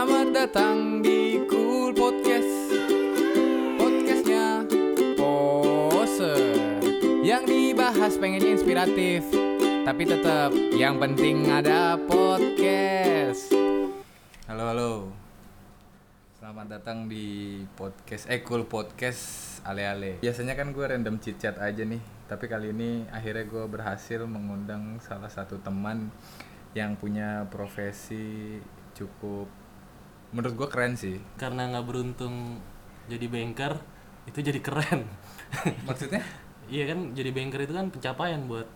Selamat datang di Cool Podcast. Podcastnya Poser Yang dibahas pengennya inspiratif Tapi tetap yang penting ada podcast. Halo halo. Selamat datang di podcast Eh Cool Podcast Ale-ale Biasanya kan gue random chit chat aja nih Tapi kali ini akhirnya gue berhasil mengundang salah satu teman Yang punya profesi cukup Menurut gue keren sih. Karena nggak beruntung jadi banker itu jadi keren. Maksudnya? iya kan jadi banker itu kan pencapaian buat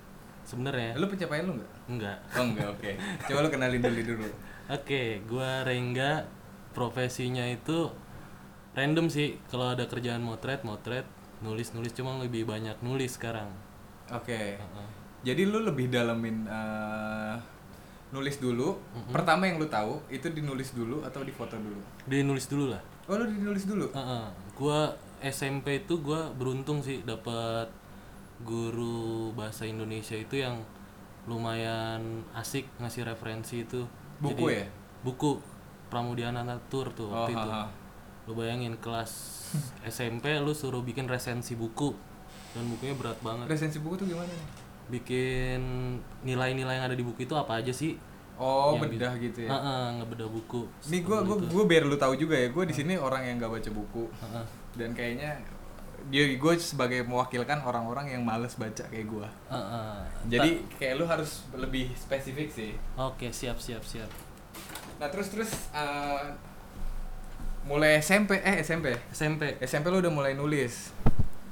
sebenarnya. Lu pencapaian lu nggak? enggak Oh enggak, oke. Coba lu kenalin dulu dulu. Oke gua Rengga profesinya itu random sih. Kalau ada kerjaan motret motret nulis nulis cuma lebih banyak nulis sekarang. Oke. Heeh. Jadi lu lebih dalemin eh, nulis dulu Pertama yang lu tahu itu dinulis dulu atau difoto dulu? dia nulis dulu lah Oh lu dinulis dulu? Heeh. gua SMP itu gua beruntung sih dapat guru bahasa Indonesia itu yang lumayan asik ngasih referensi itu Buku ya? buku Pramudiana Natur tuh Oh, waktu itu ha, ha. lu bayangin kelas SMP lu suruh bikin resensi buku dan bukunya berat banget Resensi buku tuh gimana nih? Bikin nilai-nilai yang ada di buku itu apa aja sih? Oh Yang bedah gitu ya? Heeh, ngebedah buku Nih gue gua, gua biar lu tahu juga ya Gue di sini orang yang gak baca buku. Heeh. Dan kayaknya dia gue sebagai mewakilkan orang-orang yang males baca kayak gue Heeh. Jadi kayak lu harus lebih spesifik sih. Oke siap siap siap. Nah terus terus eh, mulai SMP eh SMP SMP SMP lu udah mulai nulis.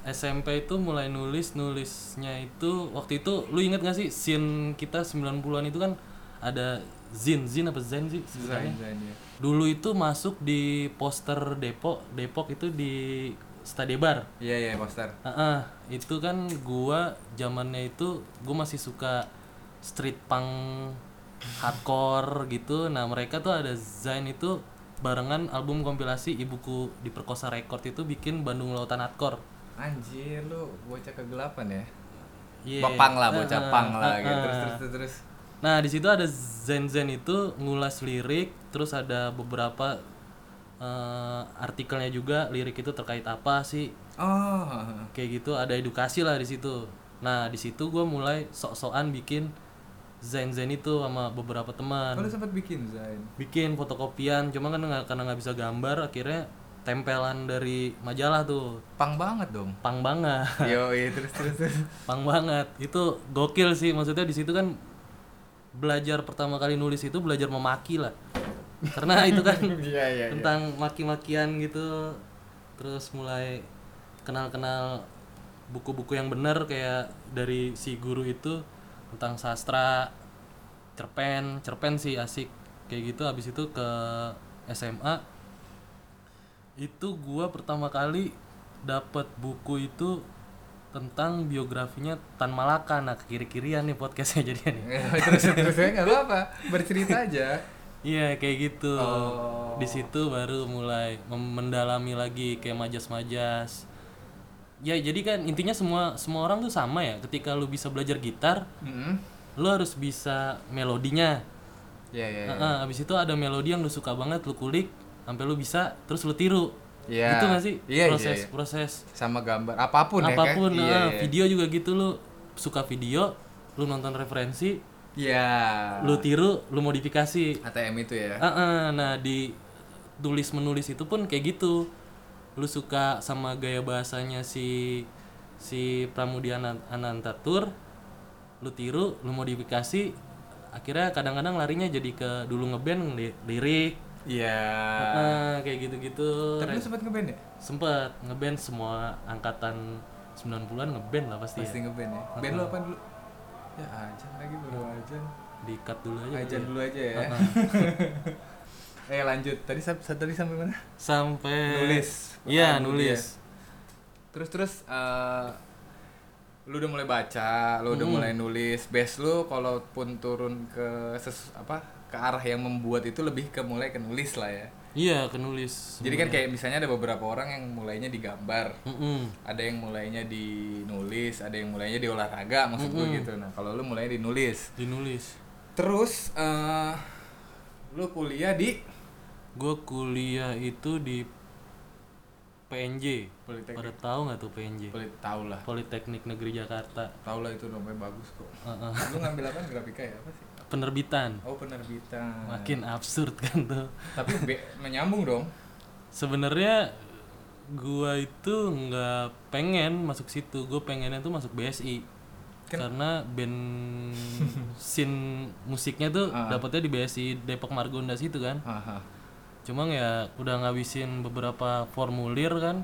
SMP itu mulai nulis nulisnya itu waktu itu lu inget gak sih scene kita 90-an itu kan ada zin zin apa zen sih sebutannya? Zain, ya. dulu itu masuk di poster Depok Depok itu di Stadebar Iya iya poster. Heeh, itu kan gua zamannya itu gua masih suka street punk hardcore gitu nah mereka tuh ada Zain itu barengan album kompilasi ibuku diperkosa record itu bikin Bandung Lautan Hardcore Anjir lu bocah kegelapan ya. Iya. Bapang lah bocah Heeh, pang lah gitu. heeh. Terus terus terus. terus. Nah, di situ ada Zen-Zen itu ngulas lirik, terus ada beberapa eh, artikelnya juga lirik itu terkait apa sih? Oh. Kayak gitu, ada edukasi lah di situ. Nah, di situ gue mulai sok-sokan bikin Zen-Zen itu sama beberapa teman. Lu sempat bikin Zain. Bikin fotokopian, cuma kan nggak karena nggak bisa gambar, akhirnya tempelan dari majalah tuh. Pang banget dong. Pang banget. Yo iya terus terus terus. Pang banget. Itu gokil sih, maksudnya di situ kan belajar pertama kali nulis itu belajar memaki lah. Karena itu kan Iya iya. iya. tentang maki-makian gitu. Terus mulai kenal-kenal buku-buku yang benar kayak dari si guru itu tentang sastra, cerpen, cerpen sih asik kayak gitu. Habis itu ke SMA itu gua pertama kali dapat buku itu tentang biografinya Tan Malaka nah ke kiri-kirian nih podcastnya jadinya nih terus terus saya nggak apa-apa bercerita aja. iya kayak gitu Oh. di situ baru mulai mendalami lagi kayak majas-majas ya jadi kan intinya semua semua orang tuh sama ya ketika lu bisa belajar gitar Mm-mm. lu harus bisa melodinya Iya iya. iya. Heeh, abis itu ada melodi yang lu suka banget lu kulik sampai lu bisa terus lu tiru Iya. gitu gak sih Iya, iya, proses iya. proses Sama gambar apa pun, ya kan. apa pun Iya, nah, iya. video juga gitu lu suka video lu nonton referensi Iya. lu tiru lu modifikasi ATM itu ya. Ah, ah, nah di tulis menulis itu pun kayak gitu lu suka sama gaya bahasanya si si Pramudia Anantatur lu tiru lu modifikasi akhirnya kadang-kadang larinya jadi ke dulu ngeband li- lirik Iya. nah, kayak gitu-gitu Tapi lu sempat ngeband ya? sempet ngeband semua angkatan 90-an ngeband lah pasti, Pasti ya. ngeband ya. Band lu apa dulu? Ya aja lagi baru aja. di cut dulu aja Aja kali ya. dulu aja ya. eh lanjut. Tadi tadi sampai mana? sampai Nulis. iya nulis Terus terus eh, lu udah mulai baca, lu udah mulai nulis. Base lu kalaupun turun ke ses, apa ke arah yang membuat itu lebih ke mulai ke nulis lah ya. iya kenulis Jadi kan kayak misalnya ada beberapa orang yang mulainya di gambar, Mm-mm. ada yang mulainya di nulis, ada yang mulainya di olahraga maksud gue gitu. Nah kalau lu mulainya di nulis, dinulis terus eh lu kuliah di gue kuliah itu di PNJ Politeknik. pada tahu nggak tuh PNJ Polit tahu lah. Politeknik Negeri Jakarta Tahu lah itu namanya bagus kok. Heeh. Lu ngambil apa grafika ya? Apa sih? Penerbitan. Oh, penerbitan. makin absurd kan tuh. Tapi be- menyambung dong. sebenarnya gua itu nggak pengen masuk situ. Gue pengennya tuh masuk BSI karena band scene musiknya tuh dapetnya di BSI Depok Margonda situ kan. Haha. cuma ya udah ngabisin beberapa formulir kan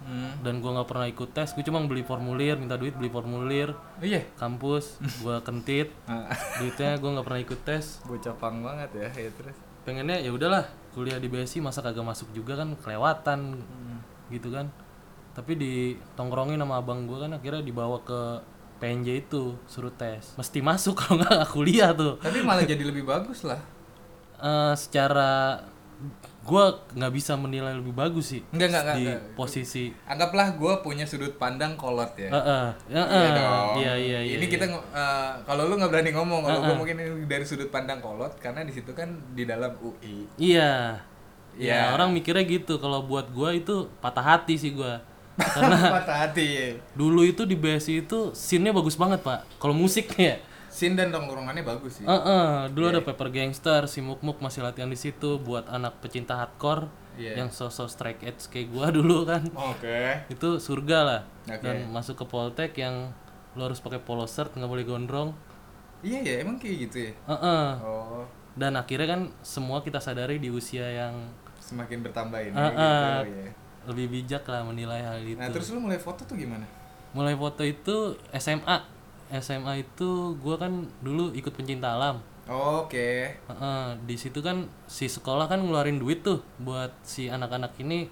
Hmm. dan gua nggak pernah ikut tes gue cuma beli formulir minta duit beli formulir. Oh iya. kampus gua kentit. Ah, duitnya gua nggak pernah ikut tes. Bocah pang banget ya, ya terus. pengennya ya udahlah kuliah di BSI masa kagak masuk juga kan kelewatan. Gitu kan. Tapi di tongkrongin sama abang gua kan akhirnya dibawa ke PNJ itu suruh tes. Mesti masuk kalau nggak kuliah tuh. Tapi malah jadi lebih bagus lah. Eh, secara gua nggak bisa menilai lebih bagus sih Enggak, enggak, enggak. di enggak. posisi Anggaplah gue punya sudut pandang kolot ya. Heeh, Iya heeh. dong. Iya iya iya. Ini kita ngo- eh, kalau lu nggak berani ngomong, kalau gue mungkin ini dari sudut pandang kolot karena di situ kan di dalam UI. Iya. Iya. Ya, orang mikirnya gitu. Kalau buat gua itu patah hati sih gua. Karena Patah hati. dulu itu di BSI itu scene-nya bagus banget, Pak. Kalau musiknya. Scene dan tongkrongannya bagus sih. Heeh, dulu Iya. ada Paper Gangster, si Muk Muk masih latihan di situ buat anak pecinta hardcore Iya. yang sosok strike edge kayak gua dulu kan. Oke. Itu surga lah. Oke. Dan masuk ke Poltek yang lo harus pakai polo shirt, nggak boleh gondrong. Iya ya, emang kayak gitu ya. Heeh. Oh, Dan akhirnya kan semua kita sadari di usia yang semakin bertambah ini. Ah, ah. gitu, ya. lebih bijak lah menilai hal itu. Nah, terus lu mulai foto tuh gimana? Mulai foto itu SMA. SMA itu gua kan dulu ikut pencinta alam. Oke. Heeh, di situ kan si sekolah kan ngeluarin duit tuh buat si anak-anak ini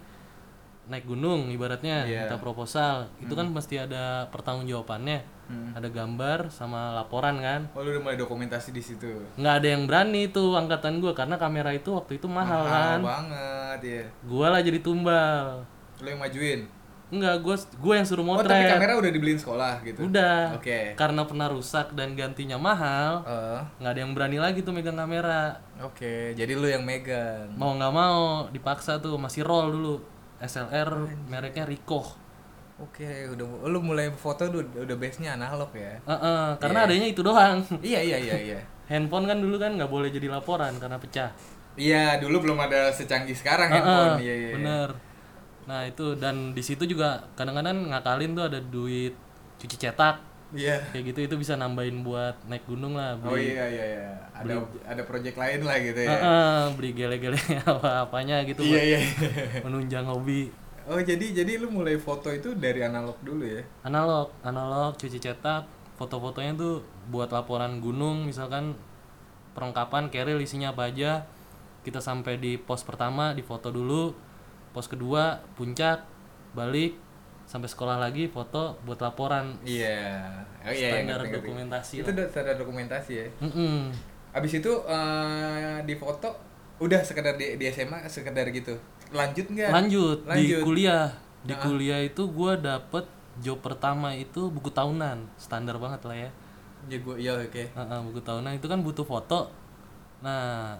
naik gunung ibaratnya Iya. minta proposal. Itu kan mesti ada pertanggungjawabannya. Hmm. Ada gambar sama laporan kan. Oh, lu udah mulai dokumentasi di situ. nggak ada yang berani tuh angkatan gua karena kamera itu waktu itu mahal kan. banget ya. Gua lah jadi tumbal. Lu yang majuin. Enggak, gua gua yang suruh Oh, motret. tapi kamera udah dibeliin sekolah gitu. Udah. Oke. Karena pernah rusak dan gantinya mahal, Eh, nggak ada yang berani lagi tuh megang kamera. Oke, jadi lu yang megang. Mau nggak mau dipaksa tuh masih roll dulu. SLR mereknya Ricoh. Oke, udah lu mulai foto udah, udah base-nya analog ya. Heeh, karena adanya itu doang. iya, iya, iya, iya. Handphone kan dulu kan nggak boleh jadi laporan karena pecah. Iya, dulu belum ada secanggih sekarang Heeh, handphone. Iya, iya. iya. bener. Nah itu dan di situ juga kadang-kadang ngakalin tuh ada duit cuci cetak Iya. kayak gitu itu bisa nambahin buat naik gunung lah Oh beli iya iya iya. Ada ada project lain lah gitu ya. Heeh, beli gele-gele apa-apanya gitu Iya buat iya. menunjang hobi Oh jadi jadi lu mulai foto itu dari analog dulu ya? analog analog cuci cetak foto-fotonya tuh buat laporan gunung misalkan perlengkapan keril isinya apa aja kita sampai di pos pertama di foto dulu pos kedua puncak balik sampai sekolah lagi foto buat laporan Iya. Oh iya. iya, standar ngerti, ngerti. dokumentasi Itu udah standar dokumentasi ya. Mm-mm. Abis itu eh, di foto udah sekedar di, di SMA sekedar gitu. Lanjut nggak? lanjut, di Lanjut. kuliah di kuliah itu gua dapet job pertama itu buku tahunan standar banget lah ya Ya gua iya oke. Heeh, buku tahunan itu kan butuh foto nah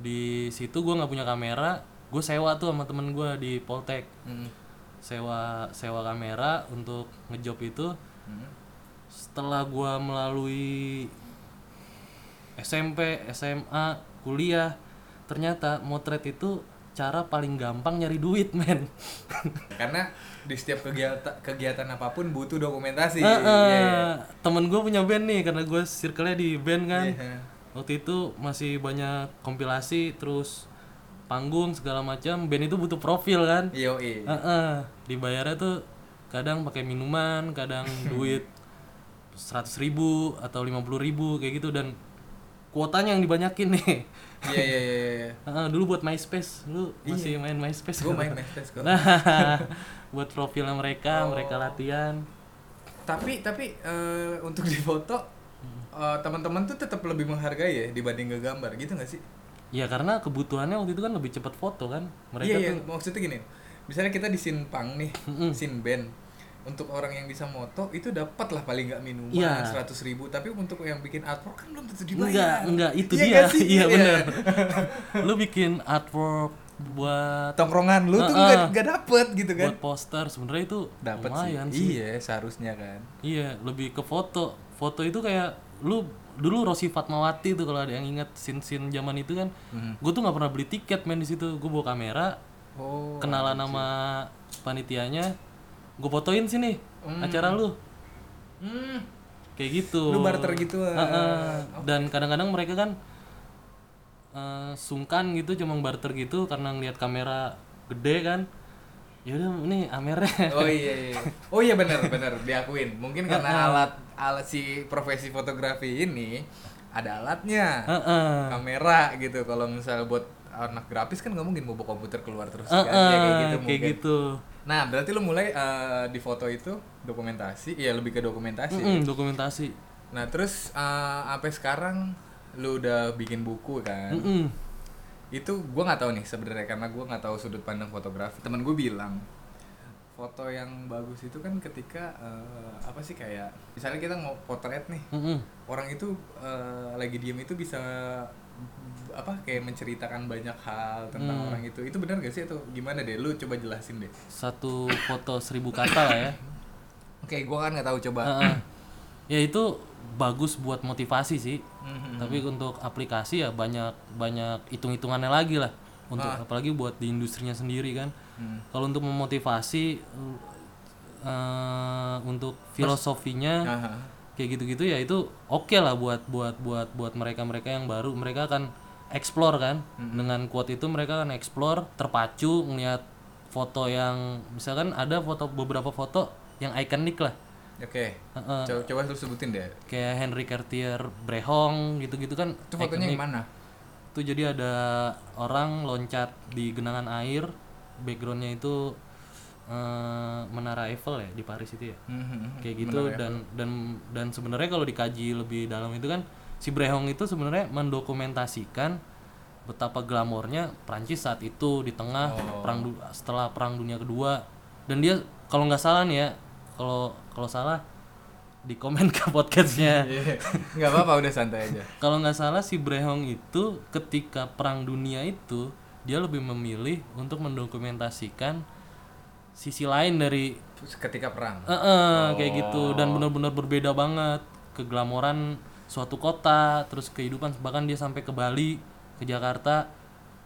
di situ gua nggak punya kamera gue sewa tuh sama temen gua di Poltek Hmm. sewa sewa kamera untuk ngejob itu Hmm. setelah gua melalui SMP SMA kuliah ternyata motret itu cara paling gampang nyari duit men Karena di setiap kegiatan kegiatan apa pun butuh dokumentasi. Heeh, Iya, temen gue punya band nih karena gue circle-nya di band kan Iya. waktu itu masih banyak kompilasi terus panggung segala macam band itu butuh profil kan Iya. Yoi. Heeh, dibayarnya tuh kadang pakai minuman kadang duit seratus ribu atau lima puluh ribu kayak gitu dan kuotanya yang dibanyakin nih Iya iya iya. iya. Heeh, dulu buat MySpace lu masih main MySpace Gue kan? main MySpace kok. nah buat profilnya mereka Oh. mereka latihan tapi tapi eh, untuk di foto eh, teman-teman tuh tetap lebih menghargai ya dibanding ngegambar gitu nggak sih? Ya karena kebutuhannya waktu itu kan lebih cepat foto kan. Mereka iya iya tuh maksudnya gini. Misalnya kita di punk nih, band. untuk orang yang bisa moto itu dapat lah paling nggak minuman Iya. seratus ribu tapi untuk yang bikin artwork kan belum tentu dibayar enggak enggak itu Iya dia sih? iya benar lu bikin artwork buat tongkrongan lu tuh Heeh. nggak nggak dapet gitu kan buat poster sebenarnya itu dapat sih. lumayan sih iya seharusnya kan Iya, lebih ke foto. Foto itu kayak lu dulu Rosi Fatmawati tuh kalau ada yang ingat scene-scene zaman itu kan. Mhm. Gue tuh nggak pernah beli tiket main di situ. Gue bawa kamera, oh kenalan sama panitianya, gue fotoin sini acara lu. hmm. Kayak gitu. lu barter gitu ah. Heeh. Dan kadang-kadang mereka kan eh, sungkan gitu cuma barter gitu karena ngeliat kamera gede kan. Ya udah ini amernya. oh iya iya. Oh iya benar benar. Diakuin. Mungkin karena alat alat si profesi fotografi ini ada alatnya. Heeh. kamera gitu. Kalau misal buat anak grafis kan nggak mungkin mau bawa komputer keluar terus Heeh, kan. Ya, kayak gitu kayak mungkin. gitu. nah berarti lu mulai eh, di foto itu dokumentasi? Iya lebih ke dokumentasi. Mm-mm, dokumentasi. nah terus eh, sampai sekarang lu udah bikin buku kan? Mm-mm. Itu gua nggak tahu nih sebenarnya karena gua nggak tahu sudut pandang fotografi temen gue bilang foto yang bagus itu kan ketika eh, apa sih kayak misalnya kita mau potret nih Mm-mm. orang itu eh, lagi diem itu bisa apa kayak menceritakan banyak hal tentang Hmm. orang itu itu benar gak sih atau gimana deh lu coba jelasin deh Satu foto seribu kata lah ya. oke gua kan nggak tahu coba. Ya itu bagus buat motivasi sih. Mhm. Tapi untuk aplikasi ya banyak banyak hitung-hitungannya lagi lah. Untuk apalagi buat di industrinya sendiri kan. Hmm. Kalau untuk memotivasi eh, untuk filosofinya kayak gitu-gitu ya itu oke lah buat buat buat buat mereka-mereka yang baru mereka akan explore kan dengan quote itu mereka akan explore terpacu ngelihat foto yang misalkan ada foto beberapa foto yang ikonik lah oke. Heeh. coba coba lu sebutin deh. Kayak Henry Cartier Brehong gitu-gitu kan itu fotonya yang mana? Itu jadi ada orang loncat di genangan air backgroundnya itu eh, menara Eiffel ya di Paris itu ya? Mhm. kayak gitu dan dan dan sebenarnya kalau dikaji lebih dalam itu kan si Brehong itu sebenarnya mendokumentasikan betapa glamornya Prancis saat itu di tengah perang du- setelah perang dunia kedua. Dan dia kalau nggak salah nih ya kalau kalau salah di komen ke podcastnya. Iya. nggak apa-apa udah santai aja. Kalau nggak salah si Brehong itu ketika perang dunia itu dia lebih memilih untuk mendokumentasikan sisi lain dari ketika perang. Eh, eh, kayak gitu. Dan benar-benar berbeda banget. Keglamoran suatu kota terus kehidupan bahkan dia sampai ke Bali ke Jakarta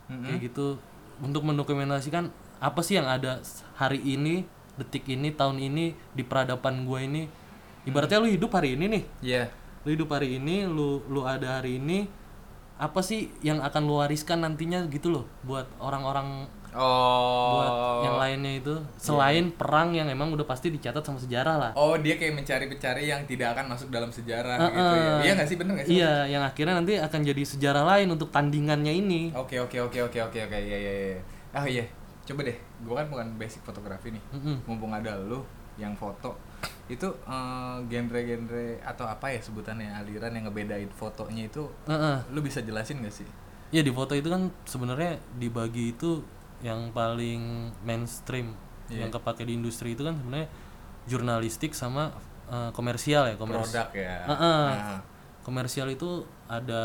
kayak gitu. Untuk mendokumentasikan apa sih yang ada hari ini detik ini tahun ini di peradaban gua ini ibaratnya lu hidup hari ini nih. Iya. Lu hidup hari ini lu lu ada hari ini apa sih yang akan lu wariskan nantinya gitu loh buat orang-orang buat oh yang lainnya itu selain perang yang emang udah pasti dicatat sama sejarah lah. Oh dia kayak mencari-mencari yang tidak akan masuk dalam sejarah gitu ya. Iya nggak sih? Bener nggak sih? Iya, yang akhirnya nanti akan jadi sejarah lain untuk tandingannya ini. Oke oke oke oke oke oke. Iya iya iya. Oh iya, coba deh. Gua kan bukan basic fotografi nih. Mm-mm. Mumpung ada lu yang foto. Itu eh, genre-genre atau apa ya sebutannya aliran yang ngebedain fotonya itu Heeh. lu bisa jelasin gak sih? Ya di foto itu kan sebenarnya dibagi itu yang paling mainstream Iya. yang kepake di industri itu kan sebenarnya jurnalistik sama eh, komersial ya komers Produk ya. Heeh. Nah, komersial itu ada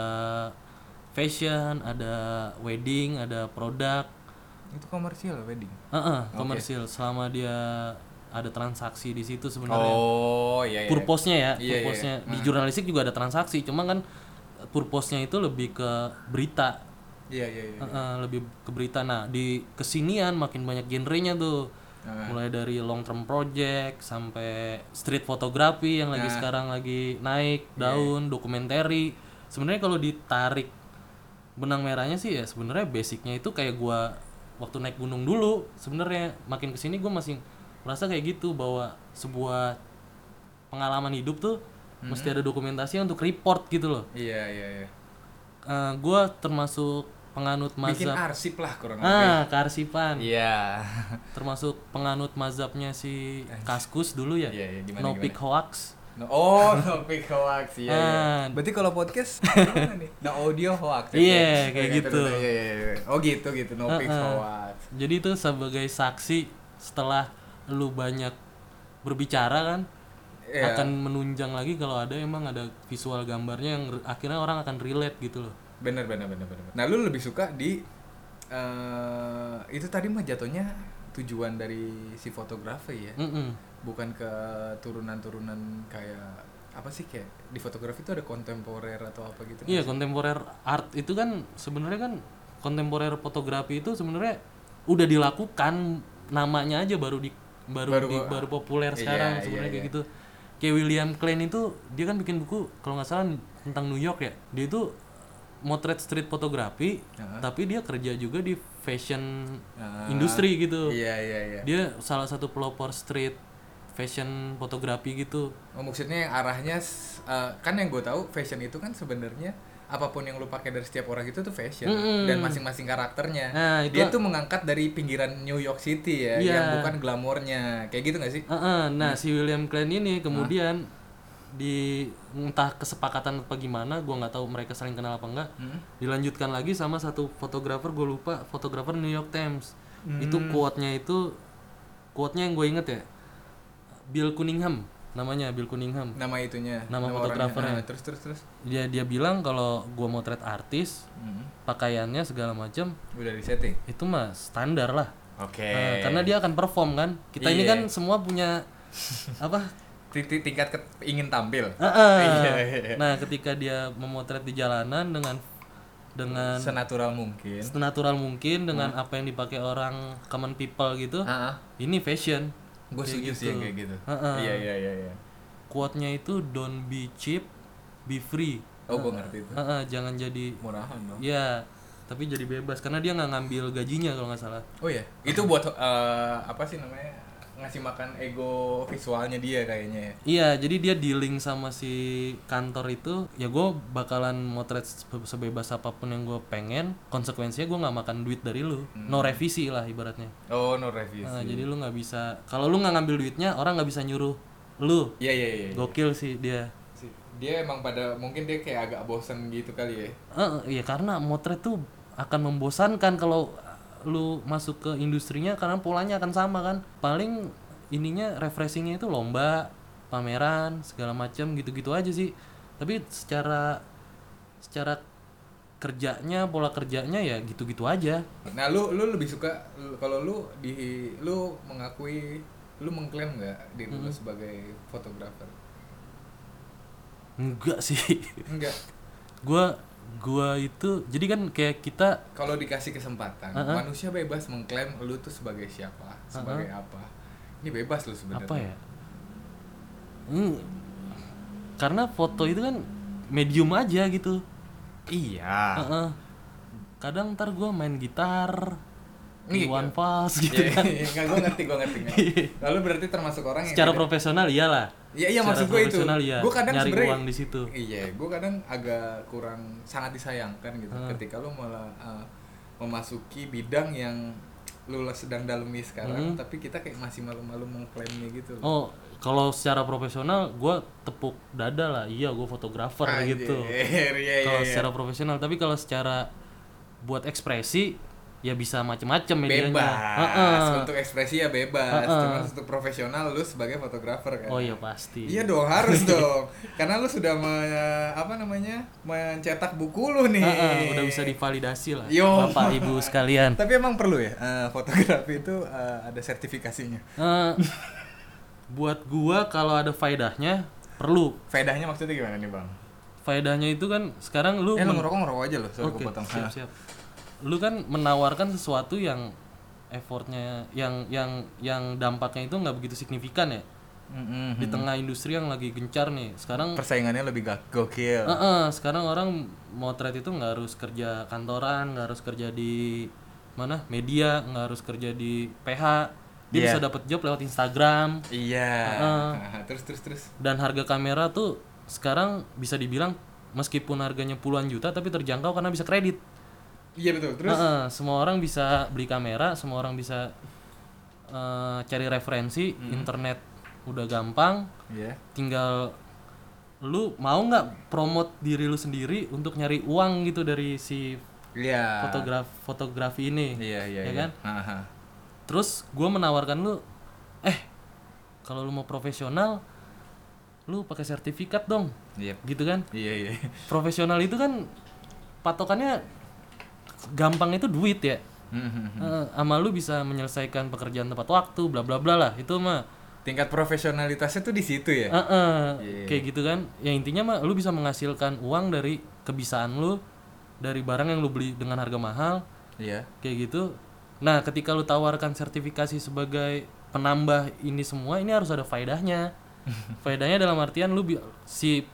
fashion ada wedding ada produk itu komersil ya, wedding? Uh -uh, komersil. Okay. selama dia ada transaksi di situ sebenarnya. Oh iya, iya. purposnya ya iya, iya purposnya. iya, di nah. jurnalistik juga ada transaksi cuma kan eh, purposnya itu lebih ke berita. Iya iya, iya. Uh -uh, lebih ke berita. Nah di kesinian makin banyak genrenya tuh. Nah. Mulai dari long term project sampai street photography yang lagi nah. sekarang lagi naik iya. daun yeah. dokumentari sebenarnya kalau ditarik benang merahnya sih ya sebenarnya basicnya itu kayak gua waktu naik gunung dulu sebenarnya makin ke sini gua masih merasa kayak gitu bahwa sebuah pengalaman hidup tuh mesti ada dokumentasi untuk report gitu loh. Iya iya iya. Eh, gua termasuk penganut Bikin mazhab arsip lah kurang lebih. ah kearsipan Iya. termasuk penganut mazhabnya si Kaskus dulu ya Iya, iya, gimana, no gimana? pick hoax No, oh, no pic hoax. Iya, iya. Ah. Berarti kalau podcast gimana nih? No audio hoax. ya? Iya, kayak Iya, gitu. Iya, iya, iya. Oh, gitu gitu. No Ah, ah. hoax. jadi itu sebagai saksi setelah lu banyak berbicara kan Iya. akan menunjang lagi kalau ada emang ada visual gambarnya yang akhirnya orang akan relate gitu loh bener bener bener bener nah lu lebih suka di eh itu tadi mah jatuhnya tujuan dari si fotografer ya Mm-mm. bukan ke turunan-turunan kayak apa sih kayak di fotografi itu ada kontemporer atau apa gitu Iya, kontemporer art itu kan sebenarnya kan kontemporer fotografi itu sebenarnya udah dilakukan namanya aja baru di baru Baru- di- baru populer Iya, sekarang iya, sebenarnya kayak iya. gitu. Kayak William Klein itu dia kan bikin buku kalau nggak salah tentang New York ya. Dia itu motret street fotografi Heeh. tapi dia kerja juga di fashion Ah, industri gitu. iya iya iya Dia salah satu pelopor street fashion fotografi gitu. Oh, maksudnya yang arahnya eh, kan yang gue tahu fashion itu kan sebenarnya apa pun yang lu pakai dari setiap orang itu tuh fashion Mm-mm. dan masing-masing karakternya. Nah, itu- Dia tuh mengangkat dari pinggiran New York City ya, Iya. yang bukan glamornya. Kayak gitu gak sih? Heeh, nah si William Klein ini kemudian di entah kesepakatan apa gimana, gua nggak tahu mereka saling kenal apa enggak. Hmm. Dilanjutkan lagi sama satu fotografer, gue lupa fotografer New York Times. Itu Hmm. quote-nya itu quote-nya yang gue inget ya. Bill Cunningham namanya Bill Cunningham. Nama itunya. Nama orangnya. fotografernya. Ah, terus terus terus. Dia dia bilang kalau gua motret artis, Hmm. pakaiannya segala macam Udah di setting. itu mah standar lah. Oke. Nah, karena dia akan perform kan. Kita ini Iya. kan semua punya apa tingkat ke- ingin tampil. Iya, iya. Nah, ketika dia memotret di jalanan dengan dengan Senatural mungkin. senatural mungkin dengan apa yang dipakai orang common people gitu, Ah, ini fashion. gue setuju sih yang kayak gitu. Heeh. Iya iya iya iya. Quote-nya itu don't be cheap, be free. Oh, gue ngerti itu. Heeh, jangan jadi Murahan dong. ya, tapi jadi bebas karena dia nggak ngambil gajinya kalau nggak salah. Oh iya, itu buat eh, apa sih namanya ngasih makan ego visualnya dia kayaknya ya. Iya, jadi dia dealing sama si kantor itu, ya gue bakalan motret sebe- sebebas apa pun yang gue pengen. Konsekuensinya gue nggak makan duit dari lu, no revisi lah ibaratnya. Oh no reviews. Nah, jadi lu nggak bisa, kalau lu nggak ngambil duitnya, orang nggak bisa nyuruh lu. Iya iya iya. Gokil sih dia. Si- Dia emang pada mungkin dia kayak agak bosen gitu kali ya. Eh, iya karena motret tuh akan membosankan kalau lu masuk ke industrinya karena polanya akan sama kan. Paling ininya refreshingnya itu lomba, pameran, segala macam gitu-gitu aja sih. Tapi secara secara kerjanya, pola kerjanya ya gitu-gitu aja. Nah lu lu lebih suka kalau lu di lu mengakui lu mengklaim nggak diri lu sebagai fotografer? Enggak sih. Enggak. gua gua itu jadi kan kayak kita Kalau dikasih kesempatan, Uh-uh. manusia bebas mengklaim lu tuh sebagai siapa, sebagai apa. Ini bebas lu sebenarnya. apa ya? Hmm, karena foto itu kan medium aja gitu. Iya. Heeh. Kadang ntar gue main gitar, Nih, Iwan Fals gitu Iya, kan. Enggak, gue ngerti, gue ngerti. ngerti. Lalu berarti termasuk orang yang Secara tidak- profesional iyalah. Iya, iya Secara maksud gue itu. iya. Gue kadang Nyari sebenarnya uang di situ. Iya, gue kadang agak kurang sangat disayangkan gitu ketika lu malah uh, memasuki bidang yang lu sedang dalemi sekarang, tapi kita kayak masih malu-malu mengklaimnya gitu. Hmm. Oh, kalau secara profesional gue tepuk dada lah. Iya, gue fotografer Anjir, gitu. Iya, iya, Kalau iya. secara profesional, tapi kalau secara buat ekspresi ya bisa macem-macem medianya. bebas. Heeh. Untuk ekspresi ya bebas. Heeh. Cuman untuk profesional lu sebagai fotografer kan. Oh iya pasti. Iya dong, harus dong. Karena lu sudah me- apa namanya? mencetak buku lu nih. Heeh, udah bisa divalidasi lah, Yo. bapak ibu sekalian. Tapi emang perlu ya eh, fotografi itu eh, ada sertifikasinya. Eh, buat gua kalau ada faedahnya perlu. Faedahnya maksudnya gimana nih bang? Faedahnya itu kan sekarang lu Eh lu ngerokok ngerokok aja loh, sorry potong. siap siap. Lu kan menawarkan sesuatu yang effortnya yang yang yang dampaknya itu nggak begitu signifikan ya Mm-mm. di tengah industri yang lagi gencar nih. Sekarang Persaingannya lebih gak gokil. Eh, sekarang orang motret itu nggak harus kerja kantoran, nggak harus kerja di mana media, nggak harus kerja di PH. Dia Iya. bisa dapat job lewat Instagram Iya. Heeh. Nah, terus terus terus. dan harga kamera tuh sekarang bisa dibilang meskipun harganya puluhan juta tapi terjangkau karena bisa kredit. Iya betul. Terus Heeh, semua orang bisa beli kamera, semua orang bisa eh, cari referensi, Hmm. internet udah gampang, Iya. tinggal lu mau nggak promote diri lu sendiri untuk nyari uang gitu dari si Iya. fotograf fotografi ini Iya iya ya iya. kan Aha. terus gua menawarkan lu eh kalau lu mau profesional lu pakai sertifikat dong Iya. gitu kan Iya iya. profesional itu kan patokannya gampang itu duit ya Mhm. Eh, sama lu bisa menyelesaikan pekerjaan tepat waktu bla bla bla lah itu mah Tingkat profesionalitasnya tuh di situ ya. eh, eh, Iya. kayak gitu kan ya intinya mah lu bisa menghasilkan uang dari kebisaan lu dari barang yang lu beli dengan harga mahal Iya. kayak gitu nah ketika lu tawarkan sertifikasi sebagai penambah ini semua ini harus ada faedahnya faedahnya dalam artian lu si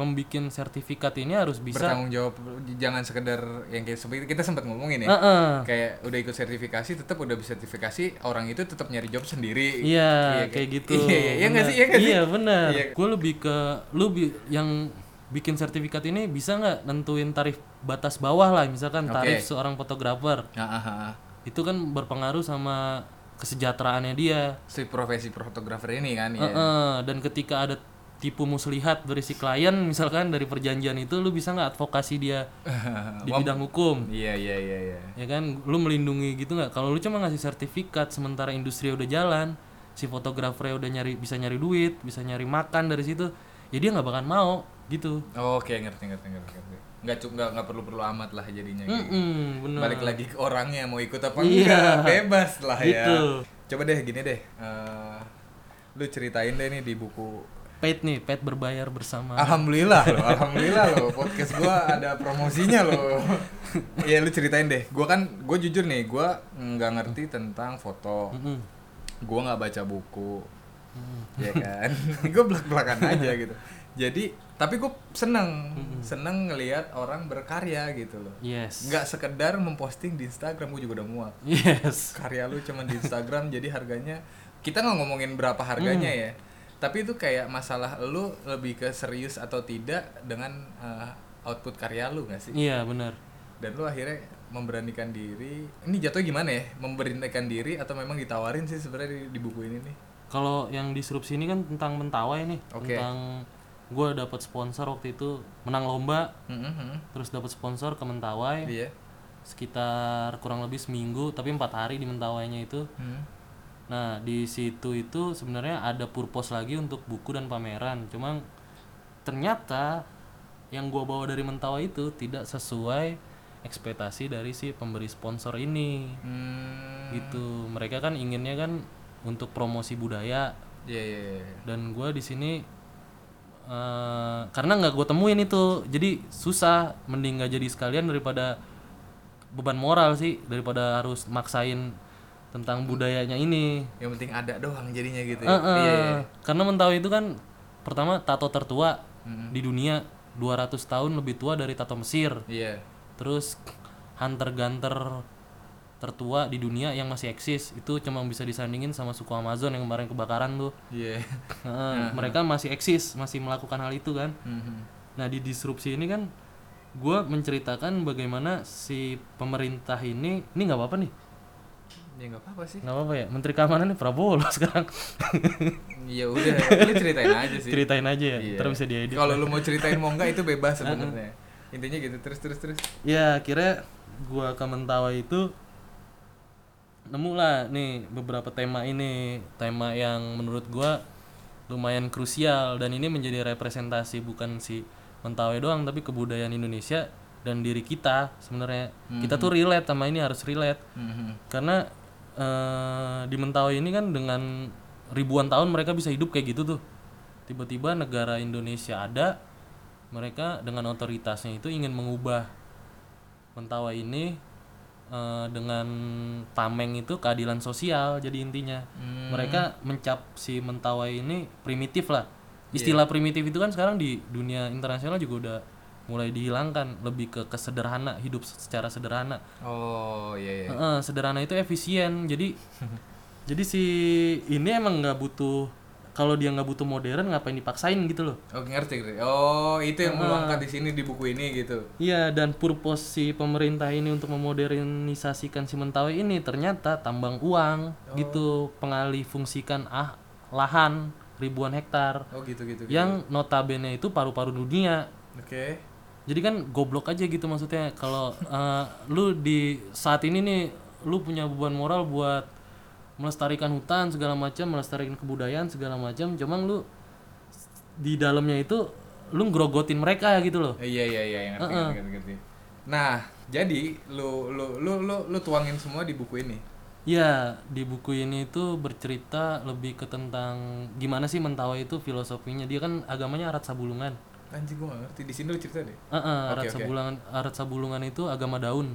pembikin sertifikat ini harus bisa Bertanggung jawab jangan sekedar yang kayak seperti kita sempat ngomongin ya. Eh, eh. Kayak udah ikut sertifikasi tetap udah bisa sertifikasi orang itu tetap nyari job sendiri. Iya, kayak gitu. Iya, iya, iya nggak sih? Iya nggak sih? Iya, benar. Iya. Gue lebih ke lu bi- yang bikin sertifikat ini bisa nggak nentuin tarif batas bawah lah, misalkan tarif seorang fotografer. Ah, ah. Itu kan berpengaruh sama kesejahteraannya dia. Si profesi fotografer ini kan Eh, ya. eh, dan ketika ada tipu muslihat dari si klien misalkan dari perjanjian itu lu bisa nggak advokasi dia di bidang hukum Iya iya iya iya. ya kan lu melindungi gitu nggak kalau lu cuma ngasih sertifikat sementara industri udah jalan si fotografernya udah nyari bisa nyari duit bisa nyari makan dari situ ya dia nggak bakal mau gitu Oke ngerti ngerti ngerti ngerti. Nggak cu- nggak nggak perlu perlu amat lah jadinya. gitu. Mm-mm, bener Balik lagi ke orangnya mau ikut apa Iya. enggak bebas lah Gitu. ya. Coba deh gini deh. eh, lu ceritain deh nih di buku paid nih paid berbayar bersama Alhamdulillah loh, alhamdulillah loh podcast gua ada promosinya loh. Iya lu ceritain deh. Gua kan gue jujur nih, gua nggak ngerti tentang foto. Mm-mm. Gua nggak baca buku. Ya kan. gue belak-belakan aja gitu. Jadi tapi gue seneng, seneng ngelihat orang berkarya gitu loh. yes Nggak sekedar memposting di Instagram, gue juga udah muak. yes Karya lu cuman di Instagram, jadi harganya kita nggak ngomongin berapa harganya Hmm. ya. Tapi itu kayak masalah lu lebih ke serius atau tidak dengan uh, output karya lu nggak sih? iya benar Dan lu akhirnya memberanikan diri. Ini jatuh gimana ya? Memberanikan diri atau memang ditawarin sih sebenarnya di, di buku ini nih? kalau yang disrupsi ini kan tentang mentawai nih Oke. tentang gue dapat sponsor waktu itu menang lomba Mhm. terus dapat sponsor ke mentawai Iya. sekitar kurang lebih seminggu tapi empat hari di mentawainya itu Hmm. Nah di situ itu sebenarnya ada purpose lagi untuk buku dan pameran. Cuma ternyata yang gua bawa dari mentawai itu tidak sesuai ekspektasi dari si pemberi sponsor ini. Hmm. gitu. Mereka kan inginnya kan untuk promosi budaya. Iya iya iya. dan gua di sini eh, karena nggak gue temuin itu jadi susah. Mending nggak jadi sekalian daripada beban moral sih daripada harus maksain tentang budayanya ini Yang penting ada doang jadinya gitu. Ya. eh, Iya iya. karena mentawai itu kan pertama tato tertua Mm. di dunia 200 tahun lebih tua dari tato Mesir Iya. terus hunter gunter tertua di dunia yang masih eksis itu cuma bisa disandingin sama suku Amazon yang kemarin kebakaran tuh Iya. Heeh, mereka masih eksis masih melakukan hal itu kan Mhm. nah di disrupsi ini kan gue menceritakan bagaimana si pemerintah ini ini nggak apa-apa nih Ya nggak apa-apa sih. nggak apa-apa ya menteri keamanan Prabowo loh sekarang Iya udah, lu ceritain aja sih. ceritain aja ya Iya. terus bisa diedit Kalau lu mau ceritain mau enggak itu bebas sebenarnya. Intinya gitu terus terus terus. ya akhirnya gua ke Mentawai itu nemu lah nih beberapa tema ini tema yang menurut gua lumayan krusial dan ini menjadi representasi bukan si Mentawai doang tapi kebudayaan Indonesia dan diri kita sebenarnya kita tuh relate sama ini harus relate Mhm. karena eh, di Mentawai ini kan dengan ribuan tahun mereka bisa hidup kayak gitu tuh. Tiba-tiba negara Indonesia ada mereka dengan otoritasnya itu ingin mengubah Mentawai ini eh, dengan tameng itu keadilan sosial jadi intinya. Hmm. mereka mencap si Mentawai ini primitif lah. Istilah primitif itu kan sekarang di dunia internasional juga udah mulai dihilangkan lebih ke kesederhana hidup secara sederhana Oh iya iya. Heeh, sederhana itu efisien jadi jadi si ini emang nggak butuh kalau dia nggak butuh modern ngapain dipaksain gitu loh Oke ngerti ngerti. Oh itu yang lu angkat di sini di buku ini gitu. iya dan purpose si pemerintah ini untuk memodernisasikan si Mentawai ini ternyata tambang uang gitu pengalih fungsikan ah lahan ribuan hektar Oh gitu gitu. gitu. yang notabene itu paru-paru dunia Oke. Jadi kan goblok aja gitu maksudnya kalau eh, lu di saat ini nih lu punya beban moral buat melestarikan hutan segala macam melestarikan kebudayaan segala macam cuman lu di dalamnya itu lu ngerogotin mereka gitu loh iya iya iya yang ngerti, ngerti, ngerti, ngerti. nah jadi lu lu lu lu lu tuangin semua di buku ini Ya, di buku ini itu bercerita lebih ke tentang gimana sih Mentawai itu filosofinya. Dia kan agamanya Arat Sabulungan. Anjing gua gak ngerti di sini lu cerita deh Heeh, Oke, Arat oke. Sabulungan Arat Sabulungan itu agama daun.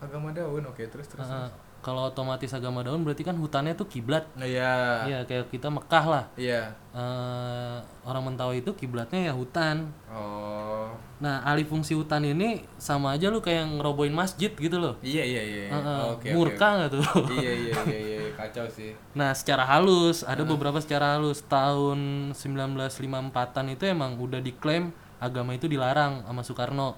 agama daun oke terus terus Heeh. Kalau otomatis agama daun berarti kan hutannya tuh kiblat. nah, iya Iya, kayak kita Mekah lah. iya Eh, orang Mentawai itu kiblatnya ya hutan. oh Nah, alih fungsi hutan ini sama aja lu kayak ngerobohin masjid gitu loh. iya iya iya iya. Murka nggak tuh? iya iya iya iya kacau sih Nah, secara halus, ada beberapa secara halus. Tahun 1954-an itu emang udah diklaim agama itu dilarang sama Soekarno.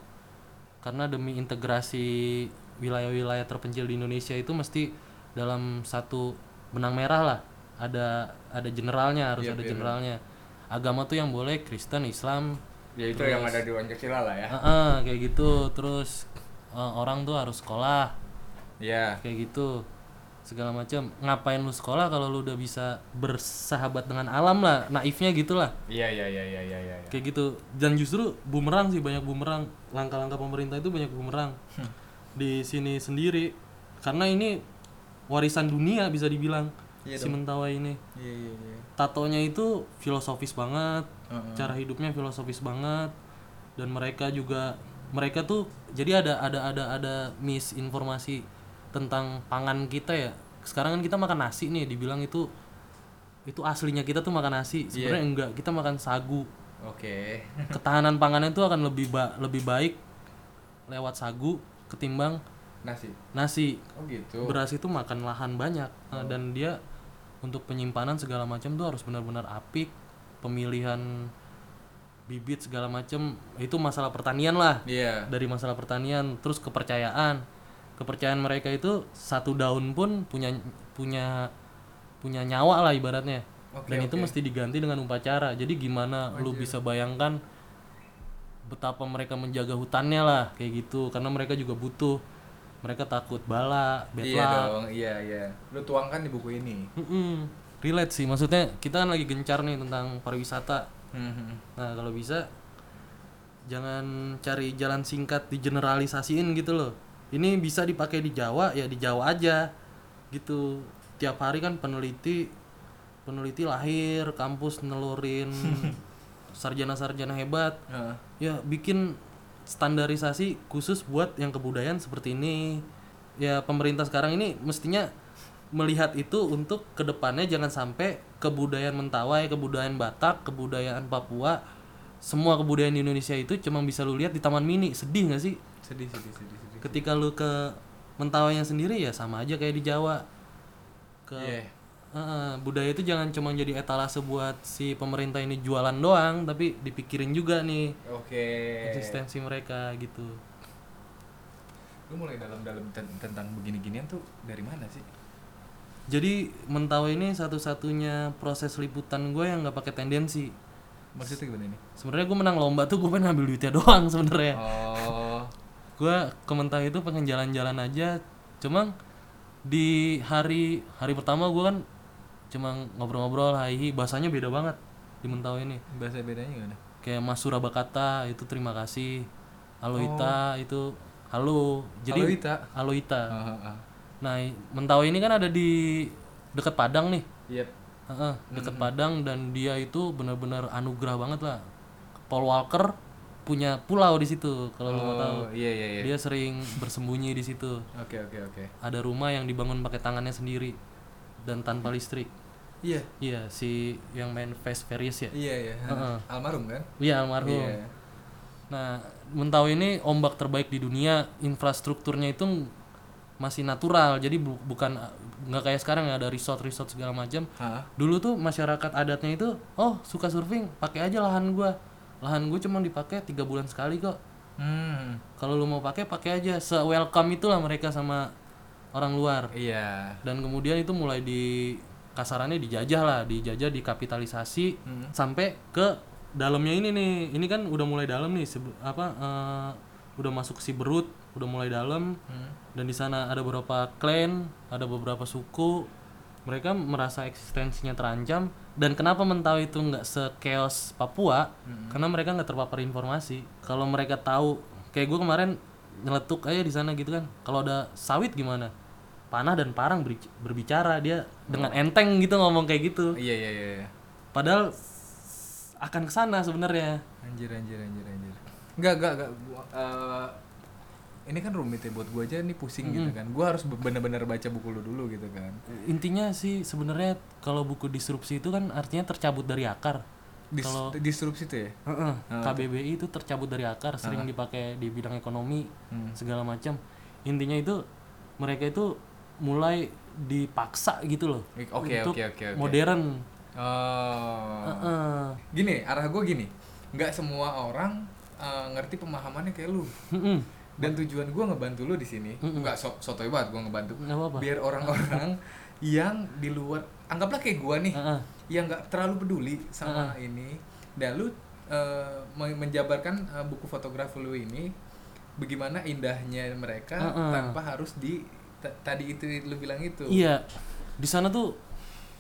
Karena demi integrasi wilayah-wilayah terpencil di Indonesia itu mesti dalam satu benang merah lah. Ada ada generalnya, harus Iya, ada iya. generalnya. Agama tuh yang boleh Kristen, Islam, ya itu yang ada di Pancasila lah ya. Heeh, kayak gitu. Terus eh, orang tuh harus sekolah, iya. Kayak gitu. Segala macam ngapain lu sekolah kalau lu udah bisa bersahabat dengan alam lah naifnya gitulah. Iya iya iya iya iya iya. Kayak gitu. Dan justru bumerang sih banyak bumerang. Langkah-langkah pemerintah itu banyak bumerang di sini sendiri. Karena ini warisan dunia bisa dibilang Iya si Mentawai ini. Iya iya iya. Tatonya itu filosofis banget Heeh. cara hidupnya filosofis banget dan mereka juga mereka tuh jadi ada ada ada ada misinformasi tentang pangan kita ya. Sekarang kan kita makan nasi nih dibilang itu itu aslinya kita tuh makan nasi. Sebenarnya enggak kita makan sagu. Oke. Ketahanan pangannya itu akan lebih ba- lebih baik lewat sagu ketimbang nasi. nasi. Oh gitu. Beras itu makan lahan banyak Nah, dan dia untuk penyimpanan segala macam tuh harus benar-benar apik pemilihan bibit segala macam itu masalah pertanian lah. Iya. Dari masalah pertanian terus kepercayaan. Kepercayaan mereka itu satu daun pun punya punya punya nyawa lah ibaratnya. Oke, dan itu oke. mesti diganti dengan upacara. Jadi gimana lu bisa bayangkan betapa mereka menjaga hutannya lah kayak gitu. Karena mereka juga butuh. Mereka takut bala bad iya luck. dong iya iya. Lu tuangkan di buku ini. Mm-mm. relate sih maksudnya kita kan lagi gencar nih tentang pariwisata. Mhm. nah kalau bisa jangan cari jalan singkat digeneralisasiin gitu loh. Ini bisa dipakai di Jawa ya di Jawa aja. Gitu. Tiap hari kan peneliti peneliti lahir kampus nelurin sarjana-sarjana hebat. Heeh. Ya bikin standarisasi khusus buat yang kebudayaan seperti ini. Ya pemerintah sekarang ini mestinya melihat itu untuk ke depannya jangan sampai kebudayaan Mentawai kebudayaan Batak kebudayaan Papua semua kebudayaan di Indonesia itu cuma bisa lu lihat di Taman Mini. Sedih nggak sih? Sedih sedih sedih sedih ketika lu ke Mentawainya sendiri ya sama aja kayak di Jawa. Ke Iya. Heeh, budaya itu jangan cuma jadi etalase buat si pemerintah ini jualan doang tapi dipikirin juga nih oke. eksistensi mereka gitu. Lu mulai dalam-dalam ten- tentang begini-ginian tuh dari mana sih? Jadi Mentawai ini satu-satunya proses liputan gue yang nggak pakai tendensi. Maksudnya gimana nih sebenarnya gue menang lomba tuh gue pengen ngambil duitnya doang sebenarnya. Oh. Gue ke Mentawai itu pengen jalan-jalan aja. Cuma di hari hari pertama gue kan cuma ngobrol-ngobrol hai bahasanya beda banget di Mentawai ini. Bahasa bedanya gimana? Kayak Mas Surabakata itu terima kasih. Aloita itu halo. Jadi Aloita? Aloita. Ah, ah, ah. nah Mentawai ini kan ada di dekat Padang nih. Yep. Heeh, dekat Padang dan dia itu benar-benar anugerah banget lah. Paul Walker punya pulau di situ kalau lo mau tahu. Oh, iya iya iya. dia sering bersembunyi di situ. Oke oke oke. ada rumah yang dibangun pakai tangannya sendiri dan tanpa listrik Iya. iya si yang main Fast Furious ya Iya iya. Heeh. Almarhum kan? iya almarhum Iya. Nah, Mentawai ini ombak terbaik di dunia, infrastrukturnya itu masih natural, jadi bu- bukan nggak kayak sekarang ya ada resort-resort segala macam. Dulu tuh masyarakat adatnya itu, oh suka surfing, pakai aja lahan gua. Lahan gua cuma dipakai tiga bulan sekali kok. Hmm. Kalau lu mau pakai, pakai aja. Se welcome itulah mereka sama orang luar. Iya. Dan kemudian itu mulai di kasarannya dijajah lah, dijajah, dikapitalisasi Hmm. sampai ke dalamnya ini nih. Ini kan udah mulai dalam nih apa eh, udah masuk si berut udah mulai dalam. Hmm. dan di sana ada beberapa klan ada beberapa suku. Mereka merasa eksistensinya terancam. Dan kenapa Mentawai itu nggak sekeos Papua? Karena mereka nggak terpapar informasi. Kalau mereka tahu kayak gue kemarin nyeletuk aja di sana gitu kan. Kalau ada sawit gimana panah dan parang berbicara dia dengan enteng gitu ngomong kayak gitu Iya iya iya. iya. padahal akan ke sana sebenarnya Anjir anjir anjir anjir. Enggak enggak enggak. Gua, eh, ini kan rumit ya buat gua aja nih pusing gitu kan. Gua harus benar-benar baca buku lu dulu gitu kan. intinya sih sebenarnya kalau buku disrupsi itu kan artinya tercabut dari akar Dis Kalau- disrupsi tuh ya. Heeh, KBBI itu tercabut dari akar, sering dipakai di bidang ekonomi Hmm. segala macam. Intinya itu mereka itu mulai dipaksa gitu loh Oke untuk oke oke oke. modern. Oh. Heeh. Gini, arah gue gini. Nggak semua orang eh, ngerti pemahamannya kayak lu. Mm-mm. Dan tujuan gue ngebantu lu di sini, nggak so sotoy banget gue ngebantu. Nggak apa-apa. Biar orang-orang yang di luar, anggaplah kayak gue nih, Heeh. yang nggak terlalu peduli sama ini, dan lu men- menjabarkan eh, buku fotografi lu ini, bagaimana indahnya mereka Heeh. tanpa harus di tadi itu lu bilang itu. Iya. Di sana tuh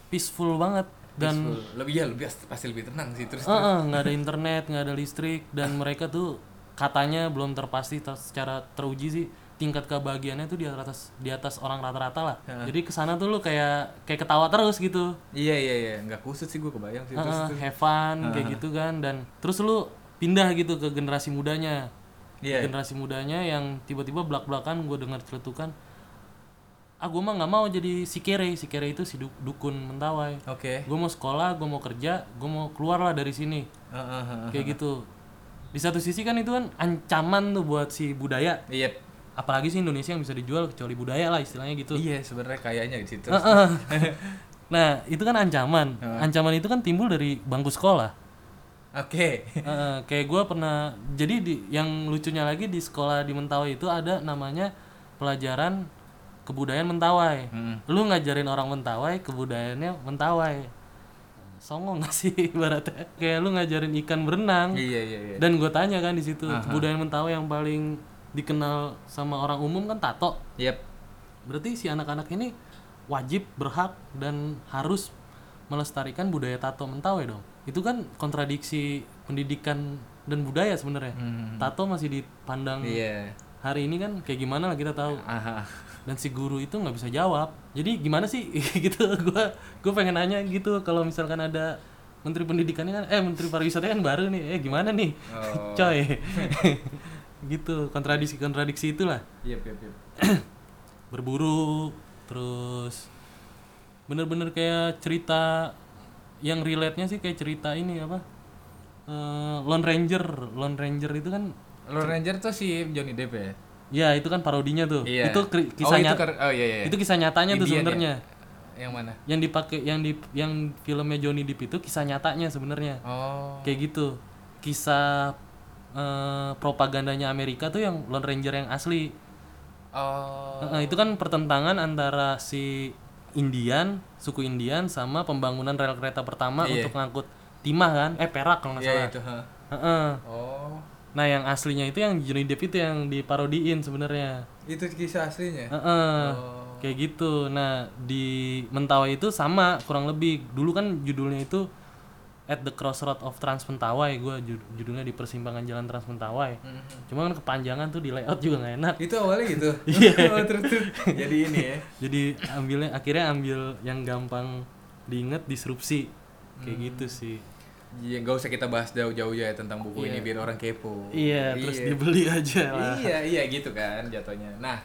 peaceful banget dan Peaceful. lebih ya lebih pasti lebih tenang sih terus. Nggak ada internet, nggak ada listrik dan mereka tuh katanya belum terpasti ter- secara teruji sih tingkat kebahagiaannya tuh di atas di atas orang rata-rata lah. Jadi ke sana tuh lu kayak kayak ketawa terus gitu. Iya iya iya, nggak kusut sih gue kebayang sih terus. Heeh, have fun kayak gitu kan dan terus lu pindah gitu ke generasi mudanya. Iya. Generasi mudanya yang tiba-tiba belak-belakan gue dengar celetukan ah gue mah nggak mau jadi si kere. Si kere itu si du- dukun mentawai. Oke. gue mau sekolah gue mau kerja gue mau keluar lah dari sini. Kayak gitu. Di satu sisi kan itu kan ancaman tuh buat si budaya. Iya. apalagi sih Indonesia yang bisa dijual kecuali budaya lah istilahnya gitu. Iya sebenarnya kayaknya di situ. Nah itu kan ancaman. Ancaman itu kan timbul dari bangku sekolah. Oke. Heeh, kayak gue pernah jadi di yang lucunya lagi di sekolah di Mentawai itu ada namanya pelajaran kebudayaan Mentawai Hmm. lu ngajarin orang Mentawai kebudayaannya Mentawai songong gak sih ibaratnya kayak lu ngajarin ikan berenang Iya iya iya. dan gue tanya kan di situ kebudayaan Mentawai yang paling dikenal sama orang umum kan tato Yep. berarti si anak-anak ini wajib berhak dan harus melestarikan budaya tato Mentawai dong itu kan kontradiksi pendidikan dan budaya sebenarnya Hmm. tato masih dipandang Iya. hari ini kan kayak gimana lah kita tahu Aha. Dan si guru itu nggak bisa jawab. Jadi gimana sih? Gitu gue gue pengen nanya gitu. Kalau misalkan ada menteri pendidikannya kan eh menteri pariwisata kan baru nih. Eh gimana nih? Oh. coy. Gitu kontradiksi kontradiksi itulah. Yep yep yep. berburu terus bener-bener kayak cerita yang relate nya sih kayak cerita ini apa? Eh, Lone Ranger. Lone Ranger itu kan Lone Ranger tuh si Johnny Depp ya? Ya itu kan parodinya tuh Iya. itu oh, kisah itu nyata kar- oh iya iya. itu kisah nyatanya tuh Indian ya? sebenarnya Yang mana? yang dipakai yang di yang filmnya Johnny Depp itu kisah nyatanya sebenarnya Oh. kayak gitu kisah eh, propagandanya Amerika tuh yang Lone Ranger yang asli Oh. Itu kan pertentangan antara si Indian suku Indian sama pembangunan rel kereta pertama Iya. untuk ngangkut timah kan eh perak kalau nggak Iya salah itu. ha. Heeh. Oh. Nah yang aslinya itu yang Johnny Depp itu yang diparodiin sebenarnya Itu kisah aslinya. Heeh. Oh. kayak gitu nah di Mentawai itu sama kurang lebih dulu kan judulnya itu at the crossroad of Trans Mentawai gue judulnya di persimpangan jalan Trans Mentawai Mhm. cuma kan kepanjangan tuh di layout juga nggak enak Itu awalnya gitu. Iya. oh. Jadi ini ya. jadi ambilnya akhirnya ambil yang gampang diinget disrupsi kayak Hmm. gitu sih Iya, nggak usah kita bahas jauh-jauh ya tentang buku ini biar orang kepo. iya terus dibeli aja lah Iya, iya gitu kan jatuhnya. Nah,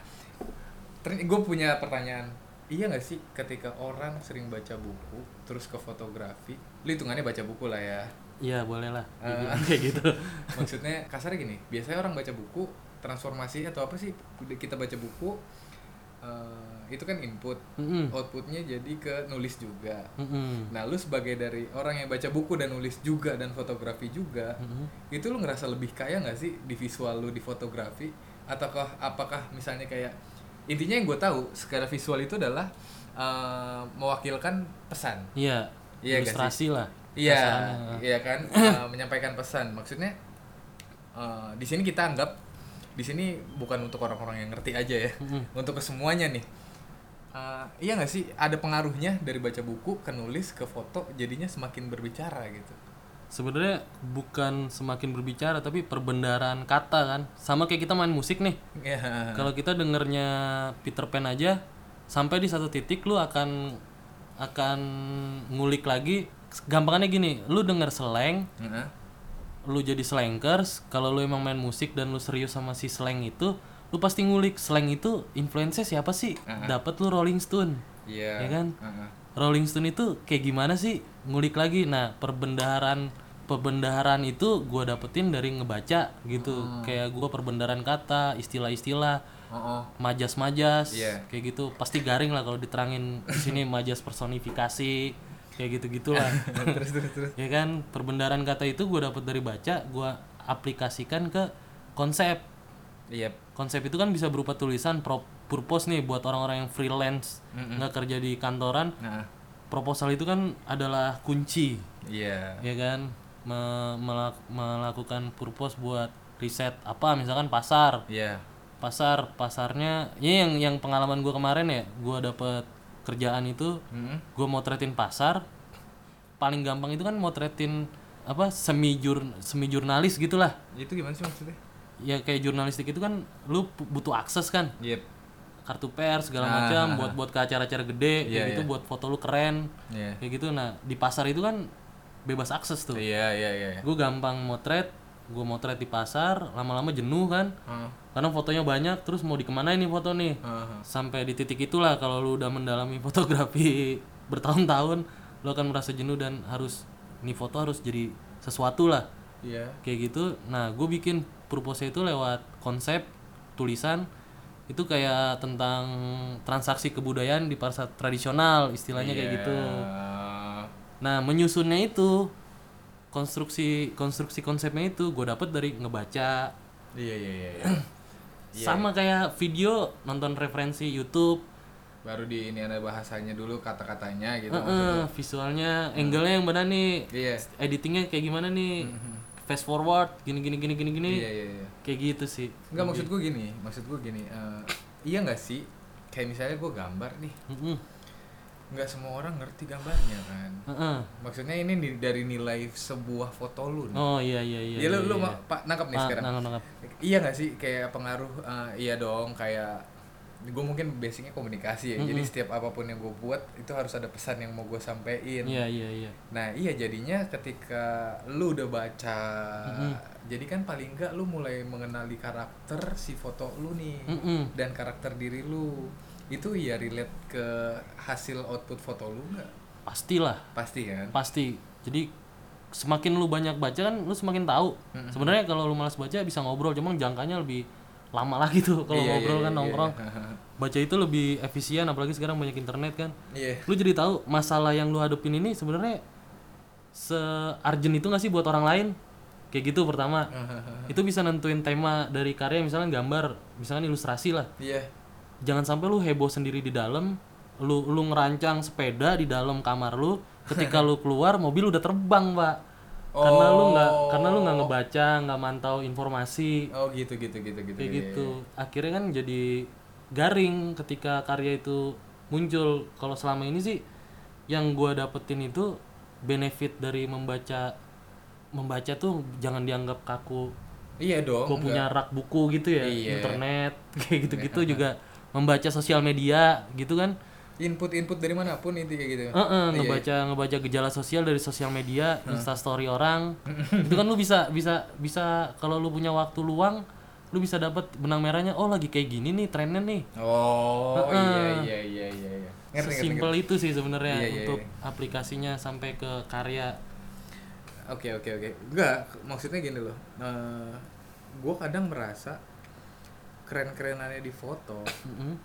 gue punya pertanyaan. Iya nggak sih ketika orang sering baca buku terus ke fotografi, lu hitungannya baca buku lah ya. iya boleh lah Ah. dibilang kayak gitu Maksudnya kasarnya gini, biasanya orang baca buku transformasi atau apa sih kita baca buku eh, itu kan input, Mm-mm. outputnya jadi ke nulis juga. Mm-mm. Nah, lu sebagai dari orang yang baca buku dan nulis juga dan fotografi juga, Mm-mm. itu lu ngerasa lebih kaya nggak sih di visual lu di fotografi? Ataukah apakah misalnya kayak intinya yang gue tahu secara visual itu adalah eh, mewakilkan pesan. iya nggak ilustrasi lah Iya, kasarannya. iya kan eh, menyampaikan pesan. Maksudnya eh, di sini kita anggap di sini bukan untuk orang-orang yang ngerti aja ya, Mm-mm. untuk kesemuanya nih. Eh, iya nggak sih? Ada pengaruhnya dari baca buku ke nulis ke foto jadinya semakin berbicara gitu. Sebenarnya bukan semakin berbicara tapi perbendaharaan kata kan. Sama kayak kita main musik nih. Ya kalau kita dengernya Peter Pan aja sampai di satu titik lu akan akan ngulik lagi. Gampangannya gini lu denger slang Heeh. lu jadi slankers. Kalau lu emang main musik dan lu serius sama si slang itu lu pasti ngulik slang itu influence siapa sih? Dapat lu Rolling Stone. Iya. Ya kan? Heeh. Rolling Stone itu kayak gimana sih? Ngulik lagi. Nah perbendaharaan perbendaharaan itu gua dapetin dari ngebaca gitu. Kayak gua perbendaharaan kata istilah-istilah Oh, oh. majas-majas Iya. kayak gitu. Pasti garing lah kalau diterangin di sini majas personifikasi kayak gitu gitulah terus terus terus. Ya kan? Perbendaharaan kata itu gue dapat dari baca gue aplikasikan ke konsep iya konsep itu kan bisa berupa tulisan pro purpose nih buat orang-orang yang freelance nggak kerja di kantoran. Nah. Proposal itu kan adalah kunci. Iya. Ya kan? Me- melak- melakukan purpose buat riset apa misalkan pasar. Iya. Pasar pasarnya ya yang yang pengalaman gue kemarin ya gue dapet kerjaan itu Mm-mm. gue motretin pasar. Paling gampang itu kan motretin apa semi jur semi jurnalis gitulah. Itu gimana sih maksudnya ya kayak jurnalistik itu kan lu butuh akses kan? Yep. Kartu pers segala Ah, macam ah, buat buat ke acara-acara gede Iya, kayak gitu iya. buat foto lu keren iya. kayak gitu. Nah di pasar itu kan bebas akses tuh. Iya iya iya gue gampang motret gue motret di pasar lama-lama jenuh kan. Heeh. karena fotonya banyak terus mau dikemanain nih foto nih? Heeh. sampai di titik itulah kalau lu udah mendalami fotografi bertahun-tahun lu akan merasa jenuh dan harus nih foto harus jadi sesuatu lah. Iya. Kayak gitu. Nah gue bikin purpose itu lewat konsep tulisan itu kayak tentang transaksi kebudayaan di pasar tradisional istilahnya kayak gitu. Iya. nah menyusunnya itu konstruksi konstruksi konsepnya itu gue dapet dari ngebaca. Iya iya iya iya. sama kayak video nonton referensi YouTube. Baru di ini ada bahasanya dulu kata-katanya gitu Heeh, visualnya angle-nya yang benar nih. Iya. Editingnya kayak gimana nih fast forward gini gini gini gini gini iya iya iya kayak gitu sih Enggak maksud gue gini, maksud gue gini, eh, iya nggak sih? Kayak misalnya gue gambar nih, Mm-mm. nggak semua orang ngerti gambarnya kan. Heeh. Maksudnya ini ni- dari nilai sebuah foto lu nih. oh iya iya iya Iya lu, lu iya. pak nangkap nih Ah, sekarang. nangkap, nangkap. Iya nggak sih kayak pengaruh? eh, iya dong kayak gue mungkin basicnya komunikasi ya. Jadi setiap apa pun yang gue buat itu harus ada pesan yang mau gue sampein. iya iya iya Nah iya jadinya ketika lu udah baca, jadi kan paling enggak lu mulai mengenali karakter si foto lu nih Mm-mm. dan karakter diri lu itu ya relate ke hasil output foto lu nggak? pastilah Pasti kan? pasti jadi semakin lu banyak baca kan lu semakin tahu sebenarnya kalau lu malas baca bisa ngobrol cuma jangkanya lebih lama lagi tuh kalau Iya, ngobrol iya, kan iya, nongkrong iya. baca itu lebih efisien apalagi sekarang banyak internet kan Iya. lu jadi tahu masalah yang lu hadepin ini sebenarnya se-urgent itu gak sih buat orang lain kayak gitu pertama itu bisa nentuin tema dari karya misalnya gambar misalnya ilustrasi lah Iya. jangan sampai lu heboh sendiri di dalam lu lu ngerancang sepeda di dalam kamar lu ketika lu keluar mobil udah terbang pak karena lu nggak karena lu nggak ngebaca nggak mantau informasi. Oh gitu gitu gitu gitu. kayak iya, gitu. akhirnya kan jadi garing ketika karya itu muncul. Kalau selama ini sih yang gua dapetin itu benefit dari membaca membaca tuh jangan dianggap kaku. Iya dong. gue punya rak buku gitu ya Iya. internet kayak gitu-gitu juga. Membaca sosial media gitu kan Input-input dari mana pun itu kayak gitu. Heeh, ngebaca ngebaca gejala sosial dari sosial media instastory orang itu kan lu bisa bisa bisa kalau lu punya waktu luang lu bisa dapat benang merahnya oh lagi kayak gini nih trennya nih Oh iya iya iya iya. iya. Ngerti ngerti. sesimpel itu sih sebenarnya Iya, iya, untuk aplikasinya sampai ke karya Oke oke oke. Enggak, maksudnya gini loh. Eh gue kadang merasa keren-kerenannya di foto. Mm-mm.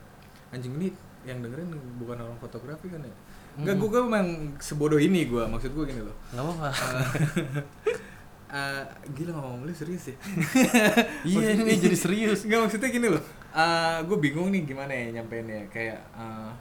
Anjing ini yang dengerin bukan orang fotografi kan ya? Enggak, gue memang sebodoh ini gue. Maksud gue gini loh. nggak apa-apa Eh gila ngomong lu serius ya? iya ini jadi serius Enggak maksudnya gini loh. Eh gue bingung nih gimana ya nyampeinnya. Kayak eh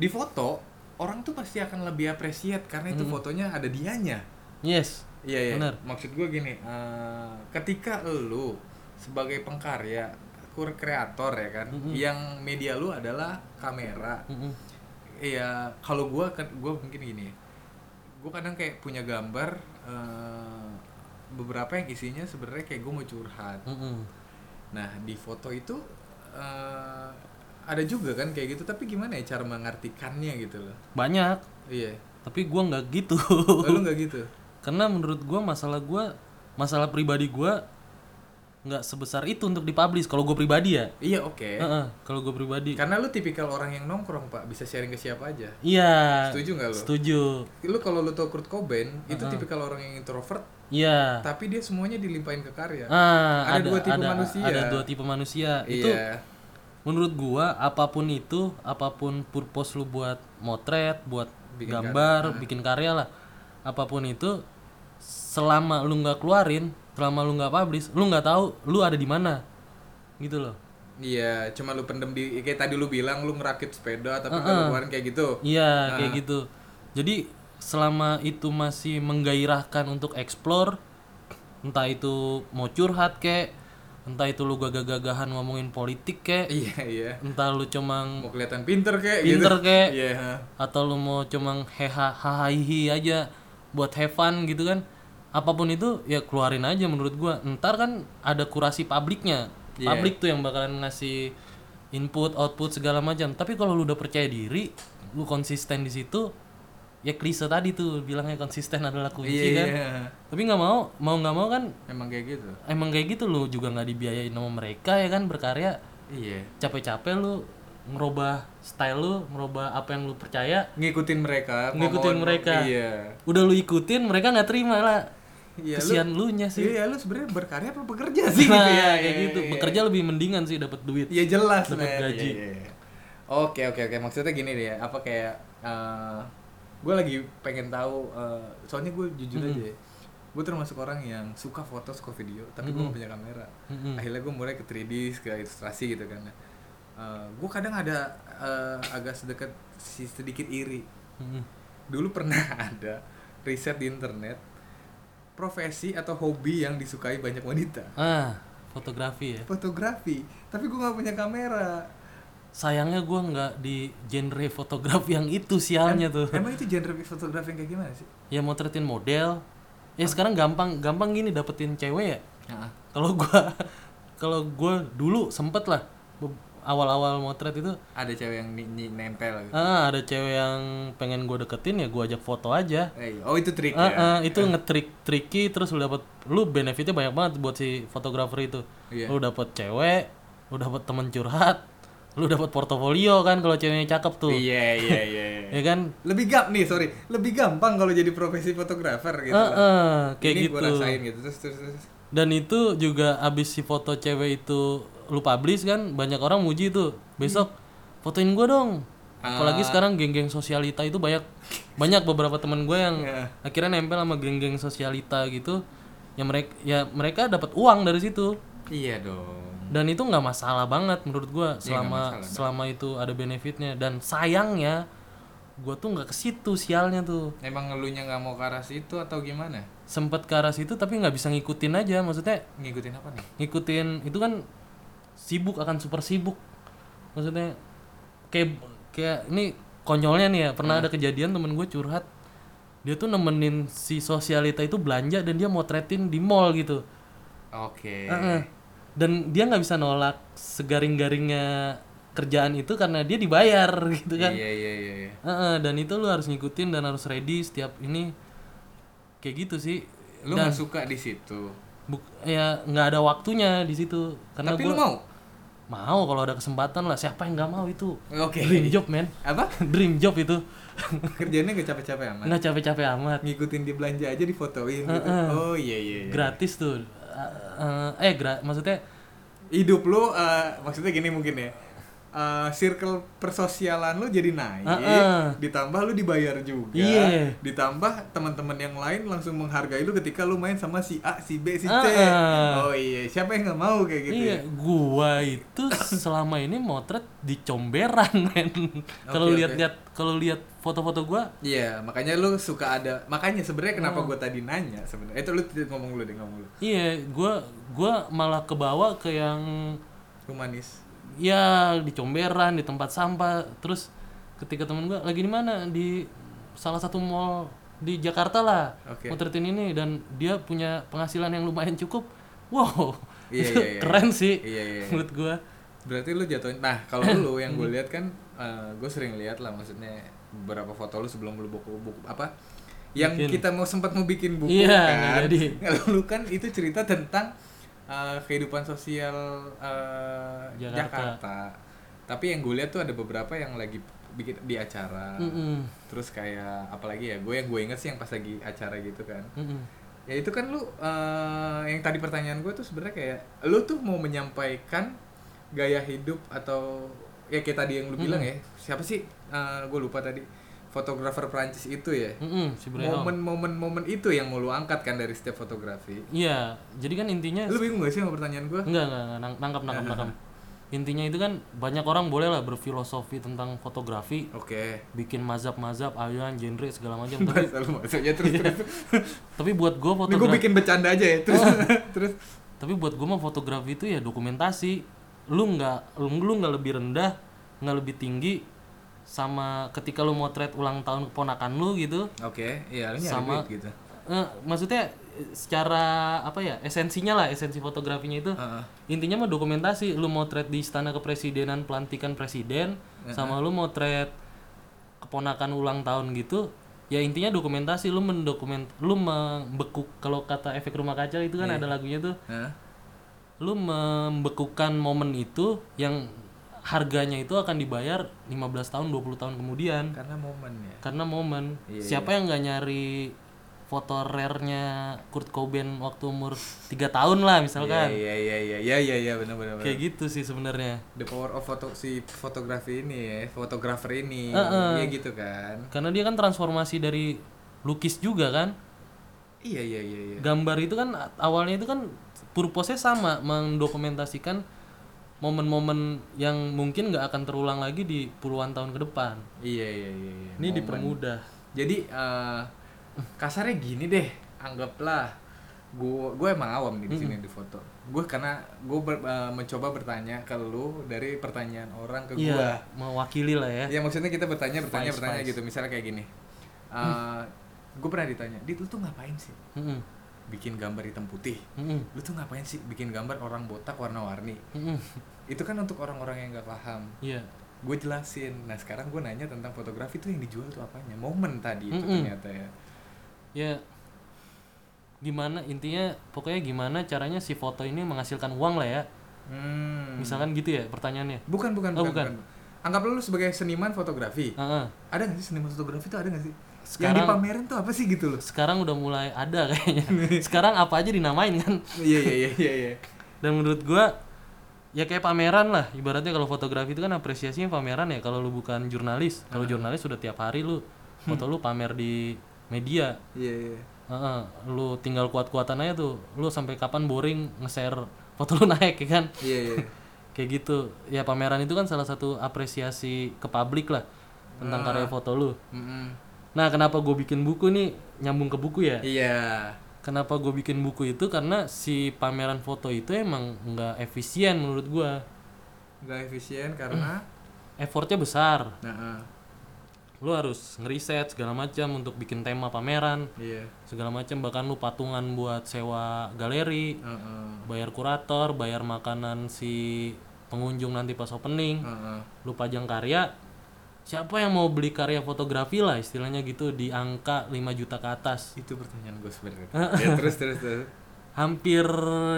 di foto orang tuh pasti akan lebih appreciate karena itu fotonya ada dianya. yes Iya iya. Bener. Maksud gue gini, eh, ketika lu sebagai pengkarya kur kreator ya kan yang media lu adalah kamera. Iya, kalau gua gua mungkin gini. ya. Gua kadang kayak punya gambar eh, beberapa yang isinya sebenarnya kayak gue mau curhat. Mm-mm. Nah, di foto itu eh, ada juga kan kayak gitu, tapi gimana ya cara mengartikannya gitu loh. banyak Iya. tapi gua nggak gitu Oh, lu nggak gitu? karena menurut gua masalah gua masalah pribadi gua nggak sebesar itu untuk dipublish kalau gue pribadi ya Iya, oke. Heeh, kalau gue pribadi Karena lu tipikal orang yang nongkrong, Pak, bisa sharing ke siapa aja. iya Setuju nggak lu? setuju Lu kalau lu tau Kurt Cobain, itu tipikal orang yang introvert, iya tapi dia semuanya dilimpahin ke karya. ah, Ada dua tipe ada, manusia. ada dua tipe manusia itu Iya. menurut gua apa pun itu apa pun purpose lu buat motret buat Bikin gambar bikin karya lah apa pun itu selama lu nggak keluarin selama lu nggak publish lu nggak tahu lu ada di mana gitu loh Iya, cuma lu pendem di kayak tadi lu bilang lu ngerakit sepeda tapi kalau keluarin kayak gitu. iya kayak gitu jadi selama itu masih menggairahkan untuk explore entah itu mau curhat kek entah itu lu gagah-gagahan ngomongin politik kek Iya, iya. entah lu cuma Mau kelihatan pinter kayak pinter gitu. kek Iya, ha. atau lu mau cuma heha hahaihi aja buat have fun gitu kan apa pun itu ya keluarin aja menurut gua ntar kan ada kurasi publiknya Iya. publik tuh yang bakalan ngasih input output segala macam tapi kalau lu udah percaya diri lu konsisten di situ ya klise tadi tuh bilangnya konsisten adalah kunci Iya, kan iya. tapi nggak mau mau nggak mau kan Emang kayak gitu. emang kayak gitu lu juga nggak dibiayain sama mereka ya kan berkarya Iya. capek-capek lu ngerubah style lu ngerubah apa yang lu percaya Ngikutin mereka, Ngikutin ngomong- mereka. Iya. udah lu ikutin mereka nggak terima lah Iya, lu kesian lu nya sih. Iya, lu sebenarnya berkarya apa bekerja sih nah, gitu ya. kayak gitu. bekerja lebih mendingan sih dapat duit. Iya jelas Dapat gaji. Iya, iya, iya. Oke oke oke. Maksudnya gini deh ya apa kayak gue lagi pengen tahu eh, soalnya gue jujur aja ya gue termasuk orang yang suka foto suka video tapi gue gak punya kamera. Mm-mm. akhirnya gue mulai ke 3D ke ilustrasi gitu kan. Gue kadang ada eh, agak sedekat sedikit iri. Mm-mm. dulu pernah ada riset di internet profesi atau hobi yang disukai banyak wanita? Ah fotografi ya. Fotografi? Tapi gue nggak punya kamera. Sayangnya gua nggak di genre fotografi yang itu sialnya tuh. Emang itu genre fotografi yang kayak gimana sih? ya motretin model. Ya sekarang gampang gampang gini dapetin cewek ya. Kalau gua kalau gua dulu sempet lah awal-awal motret itu ada cewek yang ni- ni- nempel gitu. ah ada cewek yang pengen gua deketin ya gua ajak foto aja Eh, oh itu trik Ah, ya? ah, itu ngetrik tricky terus lu dapat lu benefitnya banyak banget buat si fotografer itu Iya. lu dapat cewek lu dapat temen curhat lu dapat portofolio kan kalau ceweknya cakep tuh Iya iya iya. iya. ya kan Lebih gap nih sorry, lebih gampang kalau jadi profesi fotografer gitu. Ah, lah. ah, kayak Ini gitu gua rasain gitu terus terus. terus. dan itu juga abis si foto cewek itu lu publish kan banyak orang muji tuh. Besok fotoin gua dong. Apalagi sekarang geng-geng sosialita itu banyak banyak beberapa teman gue yang Iya. akhirnya nempel sama geng-geng sosialita gitu. Yang mereka ya mereka dapat uang dari situ. Iya dong. dan itu nggak masalah banget menurut gua Iya, selama masalah, selama itu ada benefitnya. Dan sayangnya gua tuh nggak ke situ sialnya tuh. Emang ngeluhnya nggak mau ke arah situ atau gimana? sempet ke arah situ tapi nggak bisa ngikutin aja. Maksudnya Ngikutin apa nih? ngikutin itu kan sibuk akan super sibuk maksudnya kayak kayak ini konyolnya nih ya pernah ada kejadian temen gue curhat dia tuh nemenin si sosialita itu belanja dan dia motretin di mall gitu Oke. Heeh. dan dia nggak bisa nolak segaring-garingnya kerjaan itu karena dia dibayar gitu kan Iya iya iya. iya. Dan itu lu harus ngikutin dan harus ready setiap ini kayak gitu sih Lu nggak suka di situ. buk ya nggak ada waktunya di situ karena Tapi gua lu mau? Mau kalau ada kesempatan lah siapa yang nggak mau itu Oke. dream job men Apa? dream job itu Kerjanya gak capek-capek amat. nggak capek-capek amat Ngikutin dia belanja aja difotoin gitu. Oh iya iya. iya. gratis tuh Eh, eh gra maksudnya hidup lu eh, maksudnya gini mungkin ya eh, circle persosialan lu jadi naik Heeh. ditambah lu dibayar juga Iya. ditambah teman-teman yang lain langsung menghargai lu ketika lu main sama si A si B si C Heeh. oh iya siapa yang nggak mau kayak gitu iya ya? gua itu selama ini motret di comberan men kalau Oke, lihat-lihat kalau lihat foto-foto gua Iya, makanya lu suka ada makanya sebenarnya Oh. kenapa gua tadi nanya sebenarnya itu lu ngomong lu deh ngomong lu iya gua gua malah kebawa ke yang humanis ya di comberan di tempat sampah terus ketika temen gua lagi di mana di salah satu mall di Jakarta lah Oke. motretin ini dan dia punya penghasilan yang lumayan cukup wow Iya, itu iya, iya. keren sih iya iya menurut gua berarti lu jatuhin nah kalau lu yang gue lihat kan gue sering lihat lah maksudnya beberapa foto lu sebelum lu buku buku apa yang Bikin. kita mau sempat mau bikin buku Iya, kan jadi. lu kan itu cerita tentang uh, kehidupan sosial uh, Jakarta. Jakarta. tapi yang gue lihat tuh ada beberapa yang lagi bikin di acara Mm-mm. terus kayak apalagi ya gue yang gue inget sih yang pas lagi acara gitu kan Mm-mm. ya itu kan lu uh, yang tadi pertanyaan gue tuh sebenarnya kayak lu tuh mau menyampaikan gaya hidup atau ya kayak tadi yang lu bilang ya siapa sih Uh, gue lupa tadi fotografer Prancis itu ya? Mm-mm, si Brehong. momen-momen momen itu yang mau lu angkat kan dari setiap fotografi? Iya, jadi kan intinya lu bingung gak sih sama pertanyaan gue enggak enggak, enggak nang- nangkap nangkap nangkap. Intinya itu kan banyak orang boleh lah berfilosofi tentang fotografi, oke. Bikin mazhab-mazhab, aliran, genre segala macam. tapi maksudnya terus terus. Tapi buat gue ini gue fotografi bikin bercanda aja ya terus. Terus. Tapi buat gue mah fotografi itu ya dokumentasi. Lu nggak lu, lu nggak lebih rendah nggak lebih tinggi sama ketika lu motret ulang tahun keponakan lu gitu oke iya lu nyari Sama- duit gitu. Eh, maksudnya eh, secara apa ya esensinya lah esensi fotografinya itu. Heeh. intinya mah dokumentasi lu motret di istana kepresidenan pelantikan presiden sama lu motret keponakan ulang tahun gitu ya intinya dokumentasi lu mendokument lu membekuk kalau kata efek rumah kaca itu kan ada lagunya tuh. Hah? lu membekukan momen itu yang harganya itu akan dibayar 15 tahun 20 tahun kemudian. Karena momen ya. Karena momen. Iya, siapa yang nggak nyari foto rare-nya Kurt Cobain waktu umur 3 tahun lah misalkan? Iya iya iya iya. Iya iya benar benar benar. kayak gitu sih sebenarnya. The power of foto si fotografi ini ya fotografer ini. Iya gitu kan. Karena dia kan transformasi dari lukis juga kan? Iya iya iya iya. Gambar itu kan awalnya itu kan purpose-nya sama mendokumentasikan momen-momen yang mungkin nggak akan terulang lagi di puluhan tahun ke depan. Iya iya iya, iya. ini Momen. dipermudah. Jadi eh, kasarnya gini deh anggaplah gue gue emang awam nih di sini di foto. Gue karena gue mencoba bertanya ke lu dari pertanyaan orang ke gue iya mewakili lah ya. Ya maksudnya kita bertanya bertanya Spice, bertanya spice. gitu. Misalnya kayak gini Eh gue pernah ditanya dit lu tuh ngapain sih? Mm-mm. Bikin gambar hitam putih Mm-mm. lu tuh ngapain sih bikin gambar orang botak warna-warni Mm-mm. itu kan untuk orang-orang yang nggak paham iya gue jelasin nah sekarang gue nanya tentang fotografi tuh yang dijual tuh apanya momen tadi itu Mm-mm. ternyata ya ya gimana intinya pokoknya gimana caranya si foto ini menghasilkan uang lah ya hmm. misalkan gitu ya pertanyaannya bukan bukan Oh, bukan, bukan. bukan. anggaplah lu sebagai seniman fotografi Heeh. ada nggak sih seniman fotografi tuh ada nggak sih yang Sekarang- dipamerin tuh apa sih gitu loh? Sekarang udah mulai ada kayaknya. Sekarang apa aja dinamain kan? Iya iya iya iya iya. Dan menurut gua ya kayak pameran lah. Ibaratnya kalau fotografi itu kan apresiasinya pameran ya. Kalau lu bukan jurnalis kalau jurnalis sudah tiap hari lu. Foto lu pamer di media. Iya iya. Heeh, lu tinggal kuat-kuatan aja tuh. Lu sampai kapan boring nge-share foto lu naik ya kan? Iya iya. Kayak gitu. Ya pameran itu kan salah satu apresiasi ke publik lah tentang karya foto lu. Mm-mm. Nah kenapa gue bikin buku nih? Nyambung ke buku ya? Iya. Kenapa gue bikin buku itu? Karena si pameran foto itu emang nggak efisien menurut gue nggak efisien karena effortnya besar. Nah eh, lu harus ngeriset segala macam untuk bikin tema pameran. Iya. Segala macam bahkan lu patungan buat sewa galeri Heeh. bayar kurator bayar makanan si pengunjung nanti pas opening. Heeh. lu pajang karya siapa yang mau beli karya fotografi lah istilahnya gitu di angka 5 juta ke atas. Itu pertanyaan gue sebenarnya. Ya terus terus terus. Hampir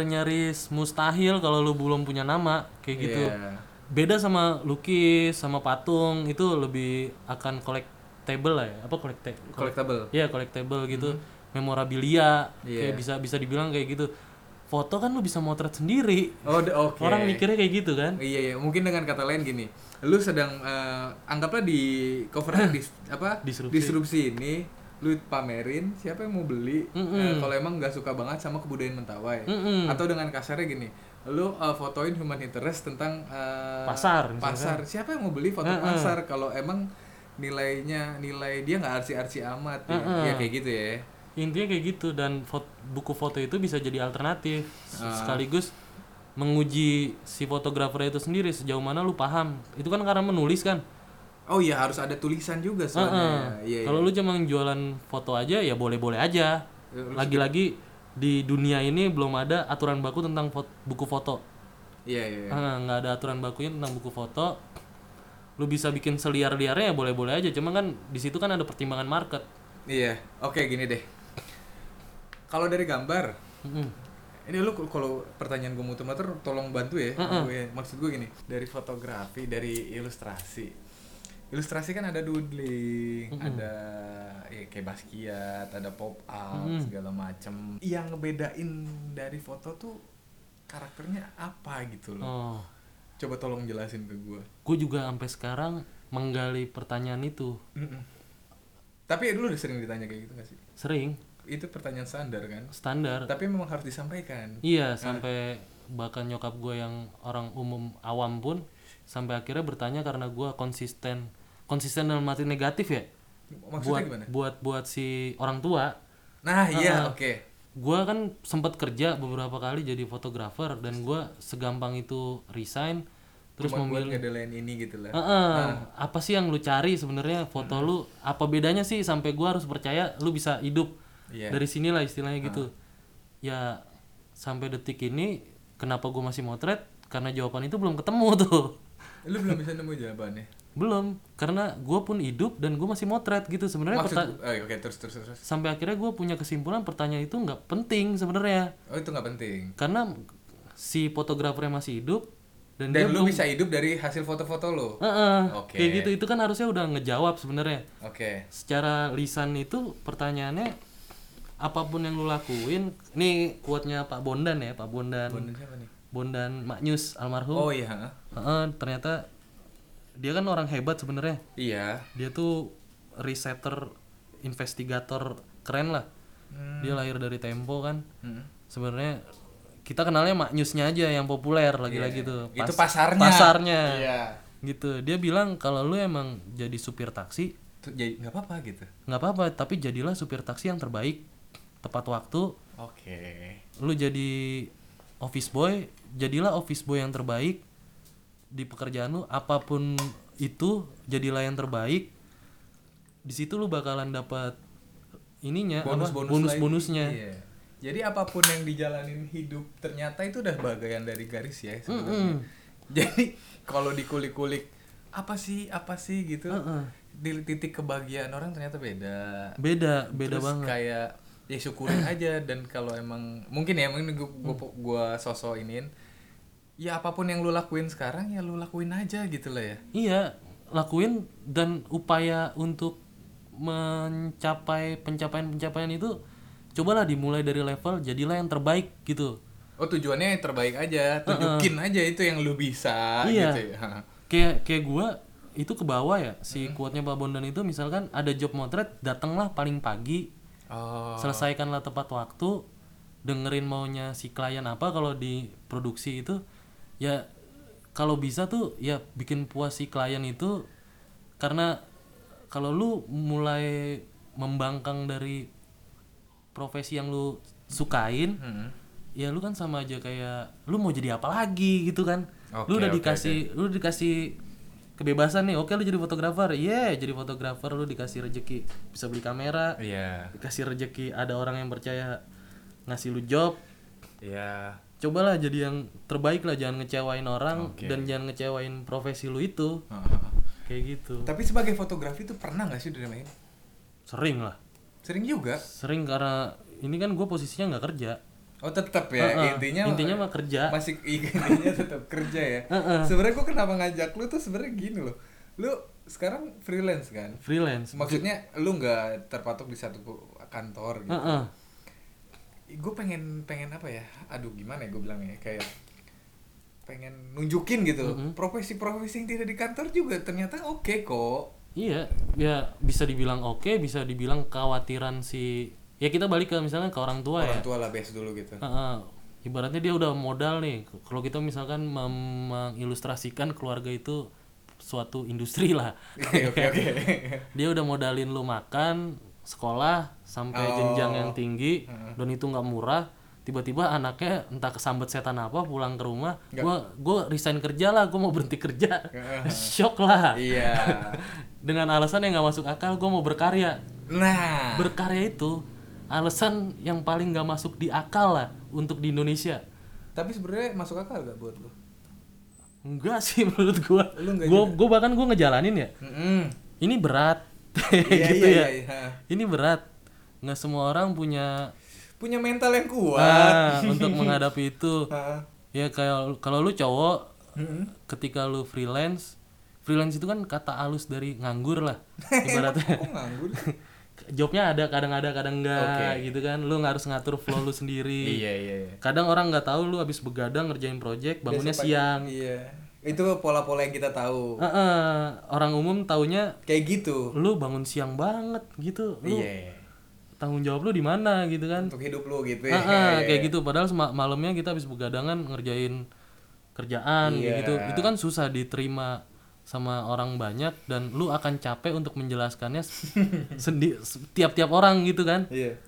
nyaris mustahil kalau lu belum punya nama kayak gitu. Iya. beda sama lukis sama patung itu lebih akan collectible lah ya. Apa collecte collectible ya collectible gitu. Memorabilia Iya. kayak bisa bisa dibilang kayak gitu foto kan lu bisa motret sendiri oh oke orang mikirnya kayak gitu kan Iya iya, mungkin dengan kata lain gini, lu sedang eh, anggaplah di cover di apa Disrupsi. disrupsi ini, lu pamerin, siapa yang mau beli? Mm-mm. Eh, kalau emang nggak suka banget sama kebudayaan Mentawai, Mm-mm. atau dengan kasarnya gini, lu eh, fotoin human interest tentang eh, Pasar, misalkan. pasar, siapa yang mau beli foto Mm-mm. pasar? Kalau emang nilainya nilai dia nggak arsi-arsi amat, ya. Mm-mm. ya kayak gitu ya. Intinya kayak gitu dan fot- buku foto itu bisa jadi alternatif Ah. sekaligus menguji si fotografer itu sendiri sejauh mana lu paham itu kan karena menulis kan Oh iya harus ada tulisan juga soalnya. Heeh. Iya, iya. kalau lu cuma jualan foto aja ya boleh boleh aja lagi-lagi di dunia ini belum ada aturan baku tentang fot- buku foto Iya, iya. iya. Ah, nggak ada aturan bakunya tentang buku foto lu bisa bikin seliar-liarnya ya boleh-boleh aja cuma kan di situ kan ada pertimbangan market Iya. Oke, gini deh. Kalau dari gambar, Mm-mm. ini lu kalau pertanyaan gue muter-muter tolong bantu ya. Gue maksud gue gini, dari fotografi, dari ilustrasi. Ilustrasi kan ada doodling, ada ya, kayak Basquiat, ada pop art segala macem. Yang ngebedain dari foto tuh karakternya apa gitu loh. oh Coba tolong jelasin ke gue. gue juga sampai sekarang menggali pertanyaan itu Tapi dulu udah sering ditanya kayak gitu gak sih? sering Itu pertanyaan standar kan? standar Tapi memang harus disampaikan. iya sampai bahkan nyokap gue yang orang umum awam pun sampai akhirnya bertanya karena gue konsisten konsisten dalam arti negatif ya Maksudnya buat gimana? buat buat si orang tua Nah, iya, Ah. oke. gua kan sempat kerja beberapa kali jadi fotografer dan gua segampang itu resign terus Cuma memilih ngedelain ini gitu lah. Heeh, apa sih yang lu cari sebenarnya foto lu apa bedanya sih sampai gua harus percaya lu bisa hidup Iya. dari sinilah istilahnya gitu ya sampai detik ini kenapa gua masih motret karena jawaban itu belum ketemu tuh Lu belum bisa nemu jawabannya. belum karena gua pun hidup dan gua masih motret gitu sebenarnya perta- oh, oke terus terus terus. sampai akhirnya gua punya kesimpulan pertanyaan itu nggak penting sebenarnya Oh itu nggak penting. karena si fotografernya masih hidup dan, dia Dan lu belum bisa hidup dari hasil foto-foto lo. Heeh, Oke. kayak gitu itu kan harusnya udah ngejawab sebenarnya Oke. secara lisan itu pertanyaannya apa pun yang lu lakuin nih quote-nya Pak Bondan ya Pak Bondan Bondan siapa nih? Bondan Maknyus almarhum Oh iya. Heeh, ternyata dia kan orang hebat sebenarnya Iya. dia tuh resetter investigator keren lah dia lahir dari Tempo kan Hmm. sebenarnya kita kenalnya Maknyusnya aja yang populer lagi-lagi tuh Itu Pas- pasarnya. pasarnya Iya. gitu dia bilang kalau lu emang jadi supir taksi Tuh, jadi nggak apa-apa gitu. nggak apa-apa tapi jadilah supir taksi yang terbaik tepat waktu Oke. lu jadi office boy jadilah office boy yang terbaik di pekerjaan lu apa pun itu jadilah yang terbaik di situ lu bakalan dapat ininya apa? Bonus-bonus bonus-bonusnya lagi. Iya. Jadi apa pun yang dijalanin hidup ternyata itu udah bagian dari garis ya sebenarnya. Jadi kalau dikulik-kulik apa sih apa sih gitu di titik kebahagiaan orang ternyata beda. beda beda Terus banget kayak ya syukurin aja dan kalau emang mungkin ya mungkin gua, gua, Hmm. gua sosok inin ya apa pun yang lu lakuin sekarang ya lu lakuin aja gitu lah ya. Iya, lakuin dan upaya untuk mencapai pencapaian-pencapaian itu cobalah dimulai dari level jadilah yang terbaik gitu. Oh tujuannya yang terbaik aja, tunjukin aja itu yang lu bisa Iya. gitu ya. Kayak kayak gua itu ke bawah ya si quote-nya Pak Bondan itu misalkan ada job motret datanglah paling pagi Oh. selesaikanlah tepat waktu dengerin maunya si klien apa kalau di produksi itu ya kalau bisa tuh ya bikin puas si klien itu karena kalau lu mulai membangkang dari profesi yang lu sukain Hmm. ya lu kan sama aja kayak lu mau jadi apa lagi gitu kan lu Oke, udah oke, dikasih lu dikasih kebebasan nih oke lu jadi fotografer yeah jadi fotografer lu dikasih rezeki bisa beli kamera Iya. dikasih rezeki ada orang yang percaya ngasih lu job Iya. cobalah jadi yang terbaik lah jangan ngecewain orang Oke. dan jangan ngecewain profesi lu itu Heeh. kayak gitu Tapi sebagai fotografi tuh pernah nggak sih udah main? sering lah Sering juga. sering karena ini kan gue posisinya nggak kerja Oh tetap ya Heeh. intinya intinya mah kerja masih intinya tetap kerja ya. Heeh. Sebenarnya gua kenapa ngajak lu tuh sebenarnya gini loh. Lu sekarang freelance kan? freelance Maksudnya lu nggak terpatok di satu kantor gitu. Heeh. Gue pengen pengen apa ya? Aduh gimana ya gue bilangnya kayak pengen nunjukin gitu profesi-profesi yang tidak di kantor juga ternyata oke kok Iya, ya bisa dibilang oke, bisa dibilang kekhawatiran si ya kita balik ke misalnya ke orang tua ya. orang tua lah base dulu gitu Heeh. ibaratnya dia udah modal nih. Kalau kita misalkan mengilustrasikan keluarga itu suatu industri lah. oke oke oke dia udah modalin lu makan, sekolah sampai Oh. jenjang yang tinggi dan itu nggak murah. tiba-tiba anaknya entah kesambet setan apa pulang ke rumah gua gua resign kerja lah gua mau berhenti kerja shock lah Iya. dengan alasan yang nggak masuk akal gua mau berkarya Nah, berkarya itu alasan yang paling nggak masuk di akal lah untuk di Indonesia tapi sebenarnya masuk akal gak buat lu? enggak sih menurut gua gua gua bahkan gua ngejalanin ya Mm-mm. ini berat Iya, gitu iya, ya iya, iya. ini berat nggak semua orang punya Punya mental yang kuat. ah, untuk menghadapi itu Hah? ya kayak kalau lu cowok Mm-mm. ketika lu freelance freelance itu kan kata halus dari nganggur lah ibaratnya Kok nganggur? Jobnya ada kadang ada kadang enggak Oke. gitu kan lu nggak harus ngatur flow lu sendiri iya, iya, iya. kadang orang nggak tahu lu habis begadang ngerjain project bangunnya pagi- siang Iya. Itu pola-pola yang kita tahu. Heeh, orang umum taunya Kayak gitu. lu bangun siang banget gitu lu Iya. tanggung jawab lu di mana gitu kan Untuk hidup lu gitu ya. Heeh, kayak gitu padahal sema- malamnya kita habis begadangan ngerjain kerjaan Iya. gitu itu kan susah diterima sama orang banyak dan lu akan capek untuk menjelaskannya sendi tiap-tiap orang gitu kan Iya.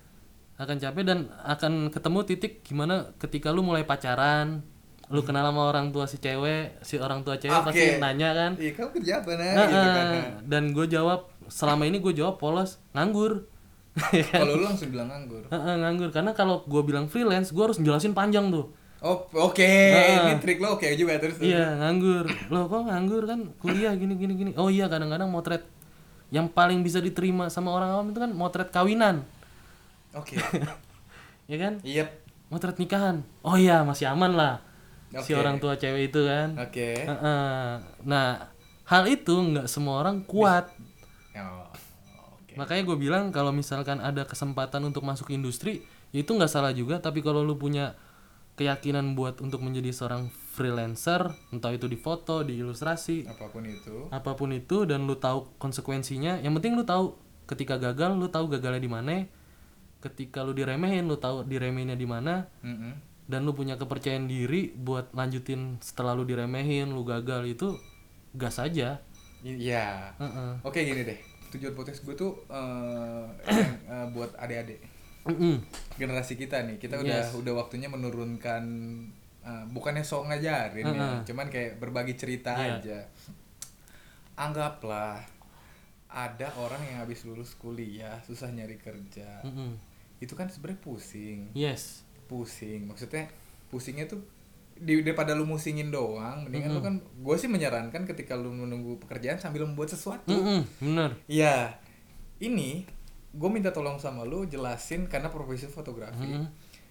akan capek dan akan ketemu titik gimana ketika lu mulai pacaran lu kenal sama orang tua si cewek si orang tua cewek Oke. pasti nanya kan Iya, kamu kerja apa nah? Heeh, gitu kan. nah. dan gue jawab selama ini gue jawab polos nganggur Kalau lu langsung bilang nganggur. Nganggur karena kalau gue bilang freelance gue harus jelasin panjang tuh Oh, oke. Ini trik lo oke juga terus. terus. iya nganggur lo kok nganggur kan kuliah gini gini gini oh iya kadang-kadang motret yang paling bisa diterima sama orang awam itu kan motret kawinan Oke. ya kan Iya. motret nikahan oh iya masih aman lah si Oke. orang tua cewek itu kan Oke. Heeh. nah hal itu nggak semua orang kuat Oh, Oke. makanya gue bilang kalau misalkan ada kesempatan untuk masuk industri ya itu nggak salah juga tapi kalau lu punya keyakinan buat untuk menjadi seorang freelancer entah itu di foto di ilustrasi Apa pun itu. apa pun itu dan lu tahu konsekuensinya yang penting lu tahu ketika gagal lu tahu gagalnya di mana ketika lu diremehin lu tahu diremehinnya di mana Mm-mm. dan lu punya kepercayaan diri buat lanjutin setelah lu diremehin lu gagal itu gas aja Iya. Heeh. Oke gini deh. Tujuan podcast gue tuh eh, eh, buat adik-adik Mm-mm. generasi kita nih. Kita udah udah waktunya menurunkan eh, bukannya sok ngajarin ya, cuman kayak berbagi cerita Iya. aja. Anggaplah ada orang yang habis lulus kuliah susah nyari kerja. Mm-mm. Itu kan sebenarnya pusing. yes pusing maksudnya pusingnya tuh di daripada lu musingin doang mendingan lu kan gue sih menyarankan ketika lu menunggu pekerjaan sambil membuat sesuatu Mm-mm, bener Iya ini gue minta tolong sama lu jelasin karena profesi fotografi.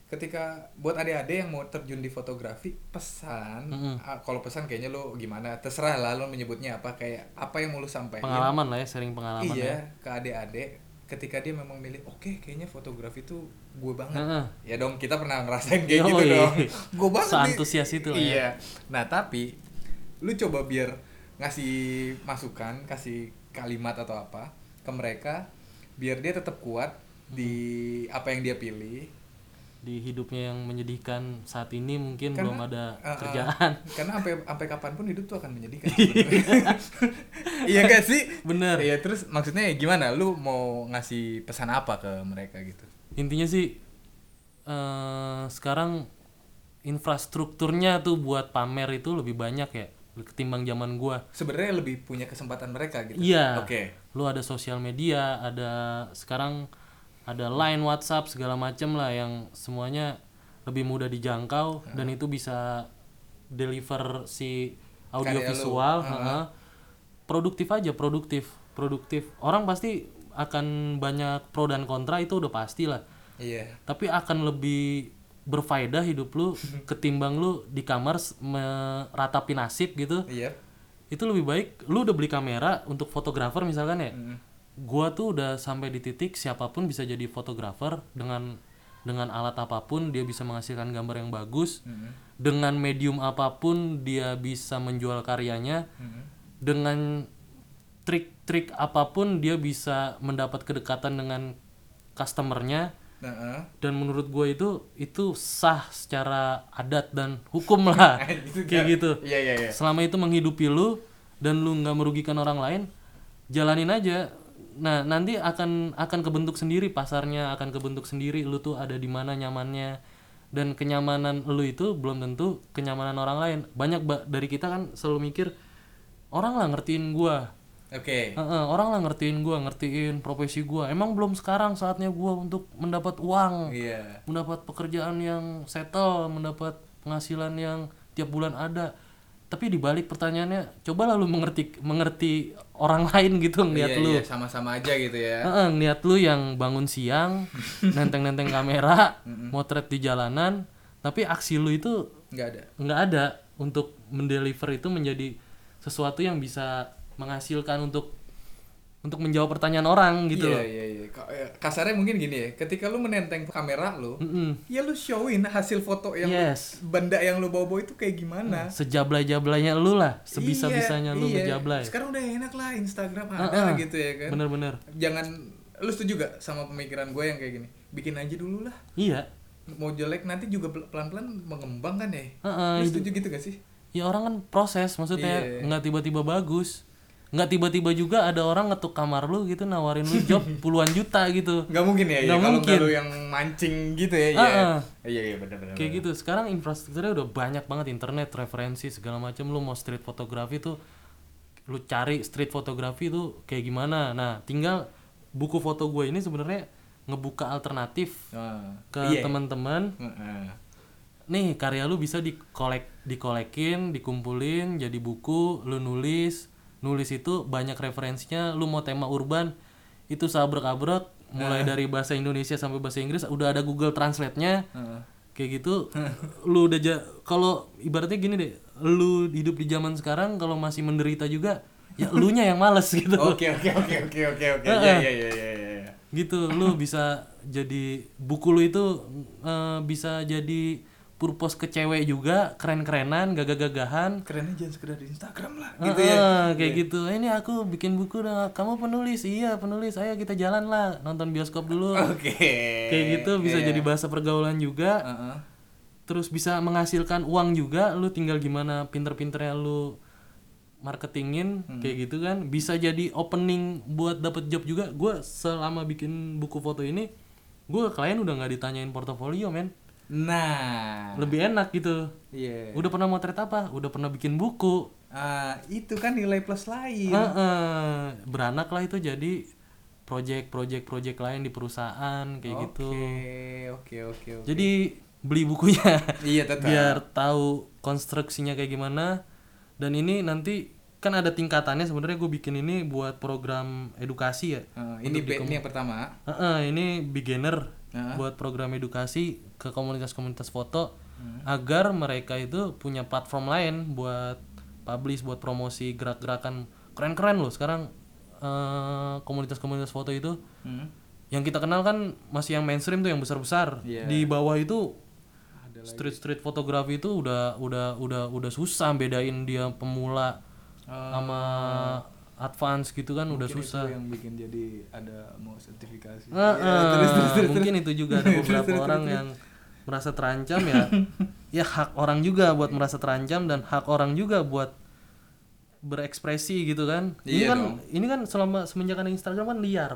Ketika buat adik-adik yang mau terjun di fotografi pesan ah, kalau pesan kayaknya lu gimana? Terserah lah lu menyebutnya apa kayak apa yang mau lu sampaikan. Pengalaman lah ya sharing pengalaman iya ya. ke adik-adik. Ketika dia memang milih oke kayaknya fotografi tuh gue banget. Heeh. ya dong kita pernah ngerasain kayak Yoi. gitu dong. Gue banget nih. Seantusias itu lah ya. iya. Nah tapi lu coba biar ngasih masukan kasih kalimat atau apa ke mereka biar dia tetap kuat di apa yang dia pilih. Di hidupnya yang menyedihkan saat ini mungkin Karena, belum ada uh, uh, kerjaan. karena sampai sampai kapan pun hidup tuh akan menyedihkan. Sebenarnya. iya gak sih? Bener. Iya terus maksudnya gimana? Lu mau ngasih pesan apa ke mereka gitu? Intinya sih eh sekarang infrastrukturnya tuh buat pamer itu lebih banyak ya ketimbang zaman gua. Sebenarnya lebih punya kesempatan mereka gitu? Iya. Oke lu ada sosial media ada sekarang ada line WhatsApp segala macem lah yang semuanya lebih mudah dijangkau dan itu bisa deliver si audio Karya visual heeh. produktif aja produktif produktif. Orang pasti akan banyak pro dan kontra itu udah pasti lah. Iya. Tapi akan lebih berfaedah hidup lu ketimbang lu di kamar meratapi nasib gitu. Iya itu lebih baik lu udah beli kamera untuk fotografer misalkan ya? Gua tuh udah sampai di titik siapa pun bisa jadi fotografer dengan dengan alat apa pun dia bisa menghasilkan gambar yang bagus. Dengan medium apa pun dia bisa menjual karyanya. Dengan trik-trik apa pun dia bisa mendapat kedekatan dengan customernya nah eh. dan menurut gue itu itu sah secara adat dan hukum lah. Gitu kayak kan? gitu. Iya iya iya. Selama itu menghidupi lu dan lu nggak merugikan orang lain jalanin aja. Nah nanti akan akan kebentuk sendiri pasarnya akan kebentuk sendiri lu tuh ada di mana nyamannya. Dan kenyamanan lu itu belum tentu kenyamanan orang lain. Banyak ba- dari kita kan selalu mikir orang lah ngertiin gua Oke. Heeh, orang lah ngertiin gua ngertiin profesi gua emang belum sekarang saatnya gua untuk mendapat uang Iya. mendapat pekerjaan yang settle, mendapat penghasilan yang tiap bulan ada. Tapi dibalik pertanyaannya, coba lalu mengerti mengerti orang lain gitu ngeliat Iya, lu. iya, sama-sama aja gitu ya. Heeh, ngeliat lu yang bangun siang, nenteng-nenteng kamera, motret di jalanan, tapi aksi lu itu Nggak ada. nggak ada untuk mendeliver itu menjadi sesuatu yang bisa menghasilkan untuk untuk menjawab pertanyaan orang gitu iya, loh. iya, iya. Eh, Kasarnya mungkin gini ya, ketika lu menenteng kamera lu, Mm-mm. ya lu showin hasil foto yang Yes. benda yang lu bawa-bawa itu kayak gimana. Sejablay-jablainya lu lah, sebisa-bisanya Iya, lu iya. ngejablay. Sekarang udah enak lah Instagram ada Heeh. gitu ya kan. Bener-bener. Jangan lu setuju gak sama pemikiran gue yang kayak gini? Bikin aja dulu lah. Iya. Mau jelek nanti juga pel- pelan-pelan mengembang kan ya. Heeh, Lu itu- setuju gitu gak sih? Ya orang kan proses, maksudnya Iya. nggak tiba-tiba bagus. Nggak tiba-tiba juga ada orang ngetuk kamar lu gitu nawarin lu job puluhan juta gitu. Gak mungkin ya, ya Nggak kalau nggak lu yang mancing gitu ya. Iya, Heeh. iya, iya benar-benar. Kayak gitu. Sekarang infrastrukturnya udah banyak banget internet, referensi segala macam. Lu mau street fotografi tuh lu cari street fotografi tuh kayak gimana. Nah, tinggal buku foto gue ini sebenarnya ngebuka alternatif Ah, ke iya. teman-teman Heeh. nih karya lu bisa dikolek dikolekin dikumpulin jadi buku lu nulis nulis itu banyak referensinya lu mau tema urban itu sabrek-abrek mulai dari bahasa Indonesia sampai bahasa Inggris udah ada Google Translate-nya Heeh. kayak gitu lu udah ja kalau ibaratnya gini deh lu hidup di zaman sekarang kalau masih menderita juga ya elunya yang males gitu Oke oke oke oke oke oke. Iya iya iya iya. gitu lu bisa jadi buku lu itu eh, bisa jadi purpose ke cewek juga keren-kerenan gagah-gagahan Kerennya jangan sekedar di Instagram lah gitu gitu ya. kayak gitu ini aku bikin buku dah kamu penulis iya penulis ayo kita jalan lah nonton bioskop dulu Oke. kayak gitu bisa Iya. jadi bahasa pergaulan juga Heeh. terus bisa menghasilkan uang juga lu tinggal gimana pinter-pinternya lu marketingin Hmm. kayak gitu kan bisa jadi opening buat dapet job juga gue selama bikin buku foto ini gue klien udah nggak ditanyain portofolio men Nah. lebih enak gitu Iya. udah pernah motret apa udah pernah bikin buku Ah, itu kan nilai plus lain. Heeh. beranak lah itu jadi project project project lain di perusahaan kayak gitu Oke, oke, oke, oke. jadi beli bukunya Iya, tetap. biar tahu konstruksinya kayak gimana dan ini nanti kan ada tingkatannya sebenarnya gue bikin ini buat program edukasi ya Ah, ini ini yang pertama. Heeh, ini beginner Heeh. buat program edukasi ke komunitas-komunitas foto Hmm. agar mereka itu punya platform lain buat publish buat promosi gerak-gerakan keren-keren loh sekarang eh, komunitas-komunitas foto itu Hmm. yang kita kenal kan masih yang mainstream tuh yang besar-besar Iya. di bawah itu street street fotografi itu udah udah udah udah susah bedain dia pemula sama advance gitu kan udah susah yang bikin jadi ada mau sertifikasi. Heeh, mungkin itu juga ada beberapa orang yang merasa terancam ya ya hak orang juga buat merasa terancam dan hak orang juga buat berekspresi gitu kan ini Iya kan dong. ini kan selama semenjak ada Instagram kan liar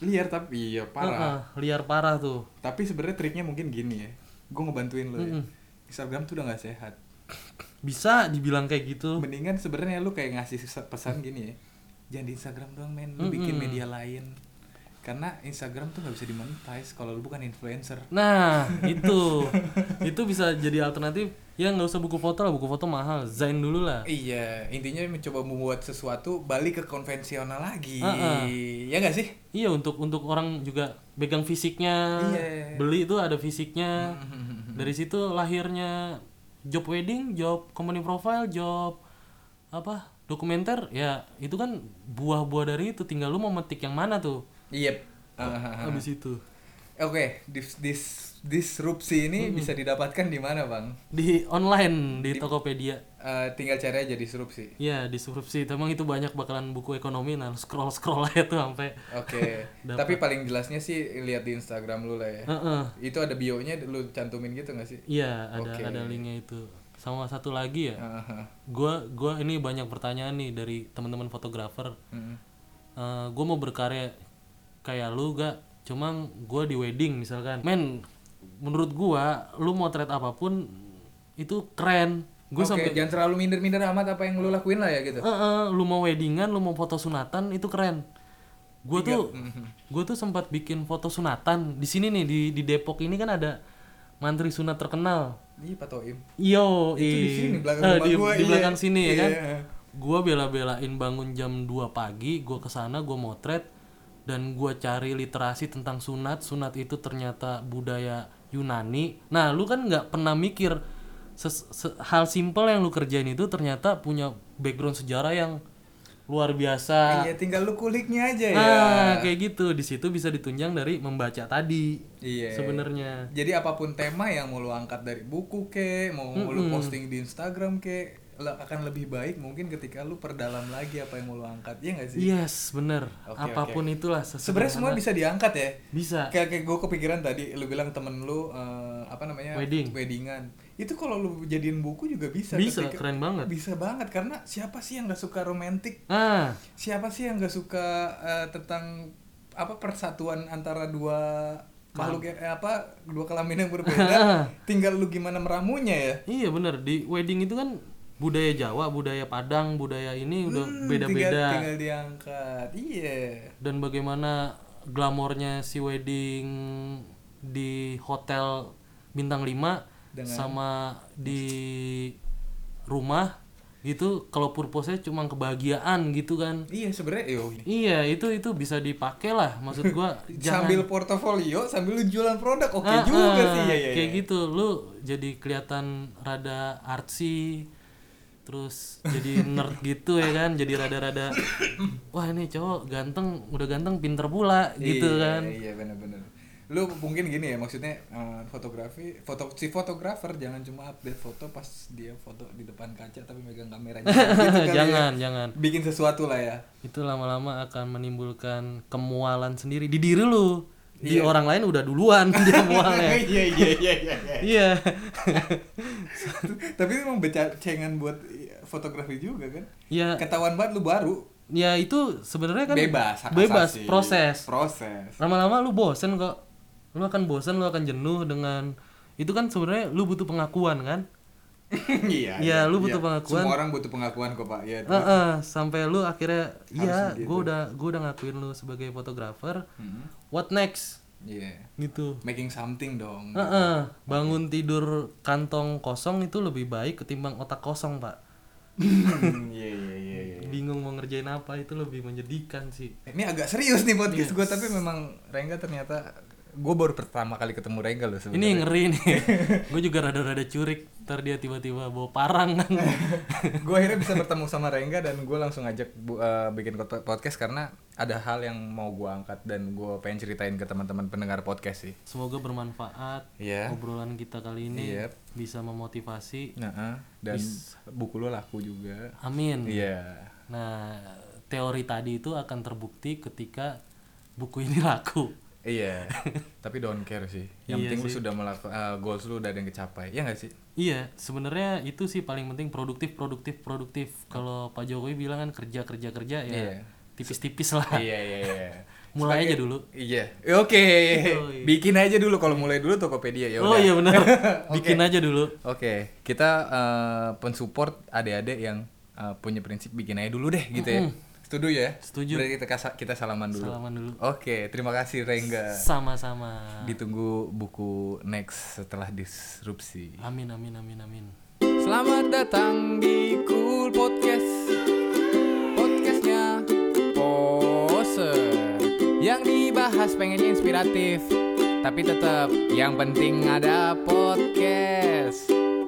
Liar tapi iya parah. Heeh, liar parah tuh Tapi sebenarnya triknya mungkin gini ya. Gue ngebantuin lo ya. Instagram tuh udah nggak sehat. bisa dibilang kayak gitu Mendingan sebenarnya lu kayak ngasih pesan gini ya. Jangan di Instagram doang men, lu bikin media lain. Karena Instagram tuh nggak bisa dimonetize kalau lu bukan influencer. Nah, itu. itu bisa jadi alternatif. Ya nggak usah buku foto lah, buku foto mahal. Zain dulu lah. Iya, intinya mencoba membuat sesuatu balik ke konvensional lagi. Heeh. Ya nggak sih? Iya, untuk untuk orang juga pegang fisiknya. Iya. Beli itu ada fisiknya. Dari situ lahirnya job wedding, job company profile, job apa? Dokumenter. Ya, itu kan buah-buah dari itu. Tinggal lu mau metik yang mana tuh. Iya. Ah, Habis itu. Oke, dis, dis- disrupsi ini bisa didapatkan di mana, Bang? Di online di Tokopedia. Eh, tinggal cari aja disrupsi. Iya, disrupsi. Emang itu banyak bakalan buku ekonomi nah scroll scroll aja tuh sampai Oke. Tapi paling jelasnya sih lihat di Instagram lu lah ya. Heeh. Itu ada bio-nya lu cantumin gitu gak sih? Iya, ada Oke. ada linknya itu. Sama satu lagi ya. Hahaha. Gua gua ini banyak pertanyaan nih dari teman-teman fotografer. Mm. Eh, gua mau berkarya kayak lu gak? Cuma gua di wedding misalkan. Men, menurut gua lu motret apa pun itu keren gue Oke, sampai jangan terlalu minder-minder amat apa yang lu lakuin lah ya gitu. Eh, eh, lu mau weddingan lu mau foto sunatan itu keren gue tuh gue tuh sempat bikin foto sunatan di sini nih di di Depok ini kan ada mantri sunat terkenal Ih, Pak Toim. Yo, Itu di sini, di belakang eh, di, gua, di iya. belakang sini ya kan. Iya. Gua bela-belain bangun jam 2 pagi, gua ke sana, gua motret dan gua cari literasi tentang sunat. Sunat itu ternyata budaya Yunani. Nah, lu kan nggak pernah mikir ses- se- hal simpel yang lu kerjain itu ternyata punya background sejarah yang luar biasa. Iya, tinggal lu kuliknya aja ya. Nah, kayak gitu. Di situ bisa ditunjang dari membaca tadi. Iya. Sebenarnya. Jadi apa pun tema yang mau lu angkat dari buku ke, mau lu posting di Instagram ke, akan lebih baik mungkin ketika lu perdalam lagi apa yang mau lu angkat. Iya gak sih? Yes, bener. Oke, Apa pun itulah Sebenarnya semua bisa diangkat ya. bisa. Kayak kayak gue kepikiran tadi, lu bilang temen lu eh, apa namanya Wedding. weddingan. Itu kalau lu jadiin buku juga bisa. Bisa, ketika- keren banget. Bisa banget karena siapa sih yang nggak suka romantik? Ah, Siapa sih yang nggak suka eh, tentang apa persatuan antara dua makhluk eh, apa dua kelamin yang berbeda? Tinggal lu gimana meramunya ya. iya bener di wedding itu kan budaya Jawa, budaya Padang, budaya ini udah Hmm, beda-beda. Tinggal, tinggal diangkat. Iya. Dan bagaimana glamornya si wedding di hotel bintang 5 Dengan- sama di rumah gitu kalau purpose-nya cuma kebahagiaan gitu kan. Iya sebenarnya yo. Iya, itu itu bisa dipakai lah. Maksud gua jangan Sambil portofolio, sambil lu jualan produk, oke Ah, juga ah, sih ya, ya, kayak ya. gitu lu jadi kelihatan rada artsy terus jadi nerd gitu ya kan jadi rada-rada wah ini cowok ganteng udah ganteng pinter pula gitu Iya, kan Iya benar-benar. Lu mungkin gini ya maksudnya eh, fotografi, foto si fotografer jangan cuma update foto pas dia foto di depan kaca tapi megang kameranya. gitu ya. jangan jangan Bikin sesuatu lah ya. itu lama-lama akan menimbulkan kemualan sendiri di diri lu di Iya. orang lain udah duluan dia mualnya Iya iya iya iya. iya. iya Tapi itu emang becengan buat fotografi juga kan. ya Ketahuan banget lu baru. ya itu sebenarnya kan bebas, bebas asasi. proses Proses. lama-lama lu bosen kok lu akan bosen lu akan jenuh dengan itu kan sebenarnya lu butuh pengakuan kan iya. Iya, lu butuh pengakuan. Semua orang butuh pengakuan kok, Pak. Iya. Heeh, sampai lu akhirnya iya gitu. gue udah gue udah ngakuin lu sebagai fotografer Mhm. what next Iya. gitu Making something dong. Heeh, bangun tidur kantong kosong itu lebih baik ketimbang otak kosong pak Iya iya iya iya. bingung mau ngerjain apa itu lebih menyedihkan sih Ini agak serius nih Iya. podcast gue tapi memang Rengga ternyata gue baru pertama kali ketemu Rengga loh sebenarnya. ini ngeri nih gue juga rada-rada curik ntar dia tiba-tiba bawa parang kan gue akhirnya bisa bertemu sama Rengga dan gue langsung ajak bu- eh, bikin podcast karena ada hal yang mau gue angkat dan gue pengen ceritain ke teman-teman pendengar podcast sih. semoga bermanfaat Iya. obrolan kita kali ini Yep. bisa memotivasi Nah, eh, dan buku lo laku juga. amin Iya. nah teori tadi itu akan terbukti ketika buku ini laku Iya. Tapi don't care sih. Yang Iya penting lu sih. sudah melakukan goals lu udah ada yang kecapai. Iya gak sih? iya sebenarnya itu sih paling penting produktif produktif produktif kalau Pak Jokowi bilang kan kerja kerja kerja ya Iya. tipis-tipis lah iya iya iya. mulai aja dulu Iya. Oke. Yoi. Bikin aja dulu kalau mulai dulu Tokopedia ya oh iya benar bikin aja dulu Oke, kita eh, pensupport adik-adik yang eh, punya prinsip bikin aja dulu deh gitu ya. Setuju ya? Setuju. Berarti kita, kita salaman dulu. salaman dulu Oke, terima kasih Rengga. sama-sama Ditunggu buku next setelah disrupsi. amin amin amin amin Selamat datang di Cool Podcast. Podcastnya Pose. Yang dibahas pengennya inspiratif, tapi tetap yang penting ada podcast.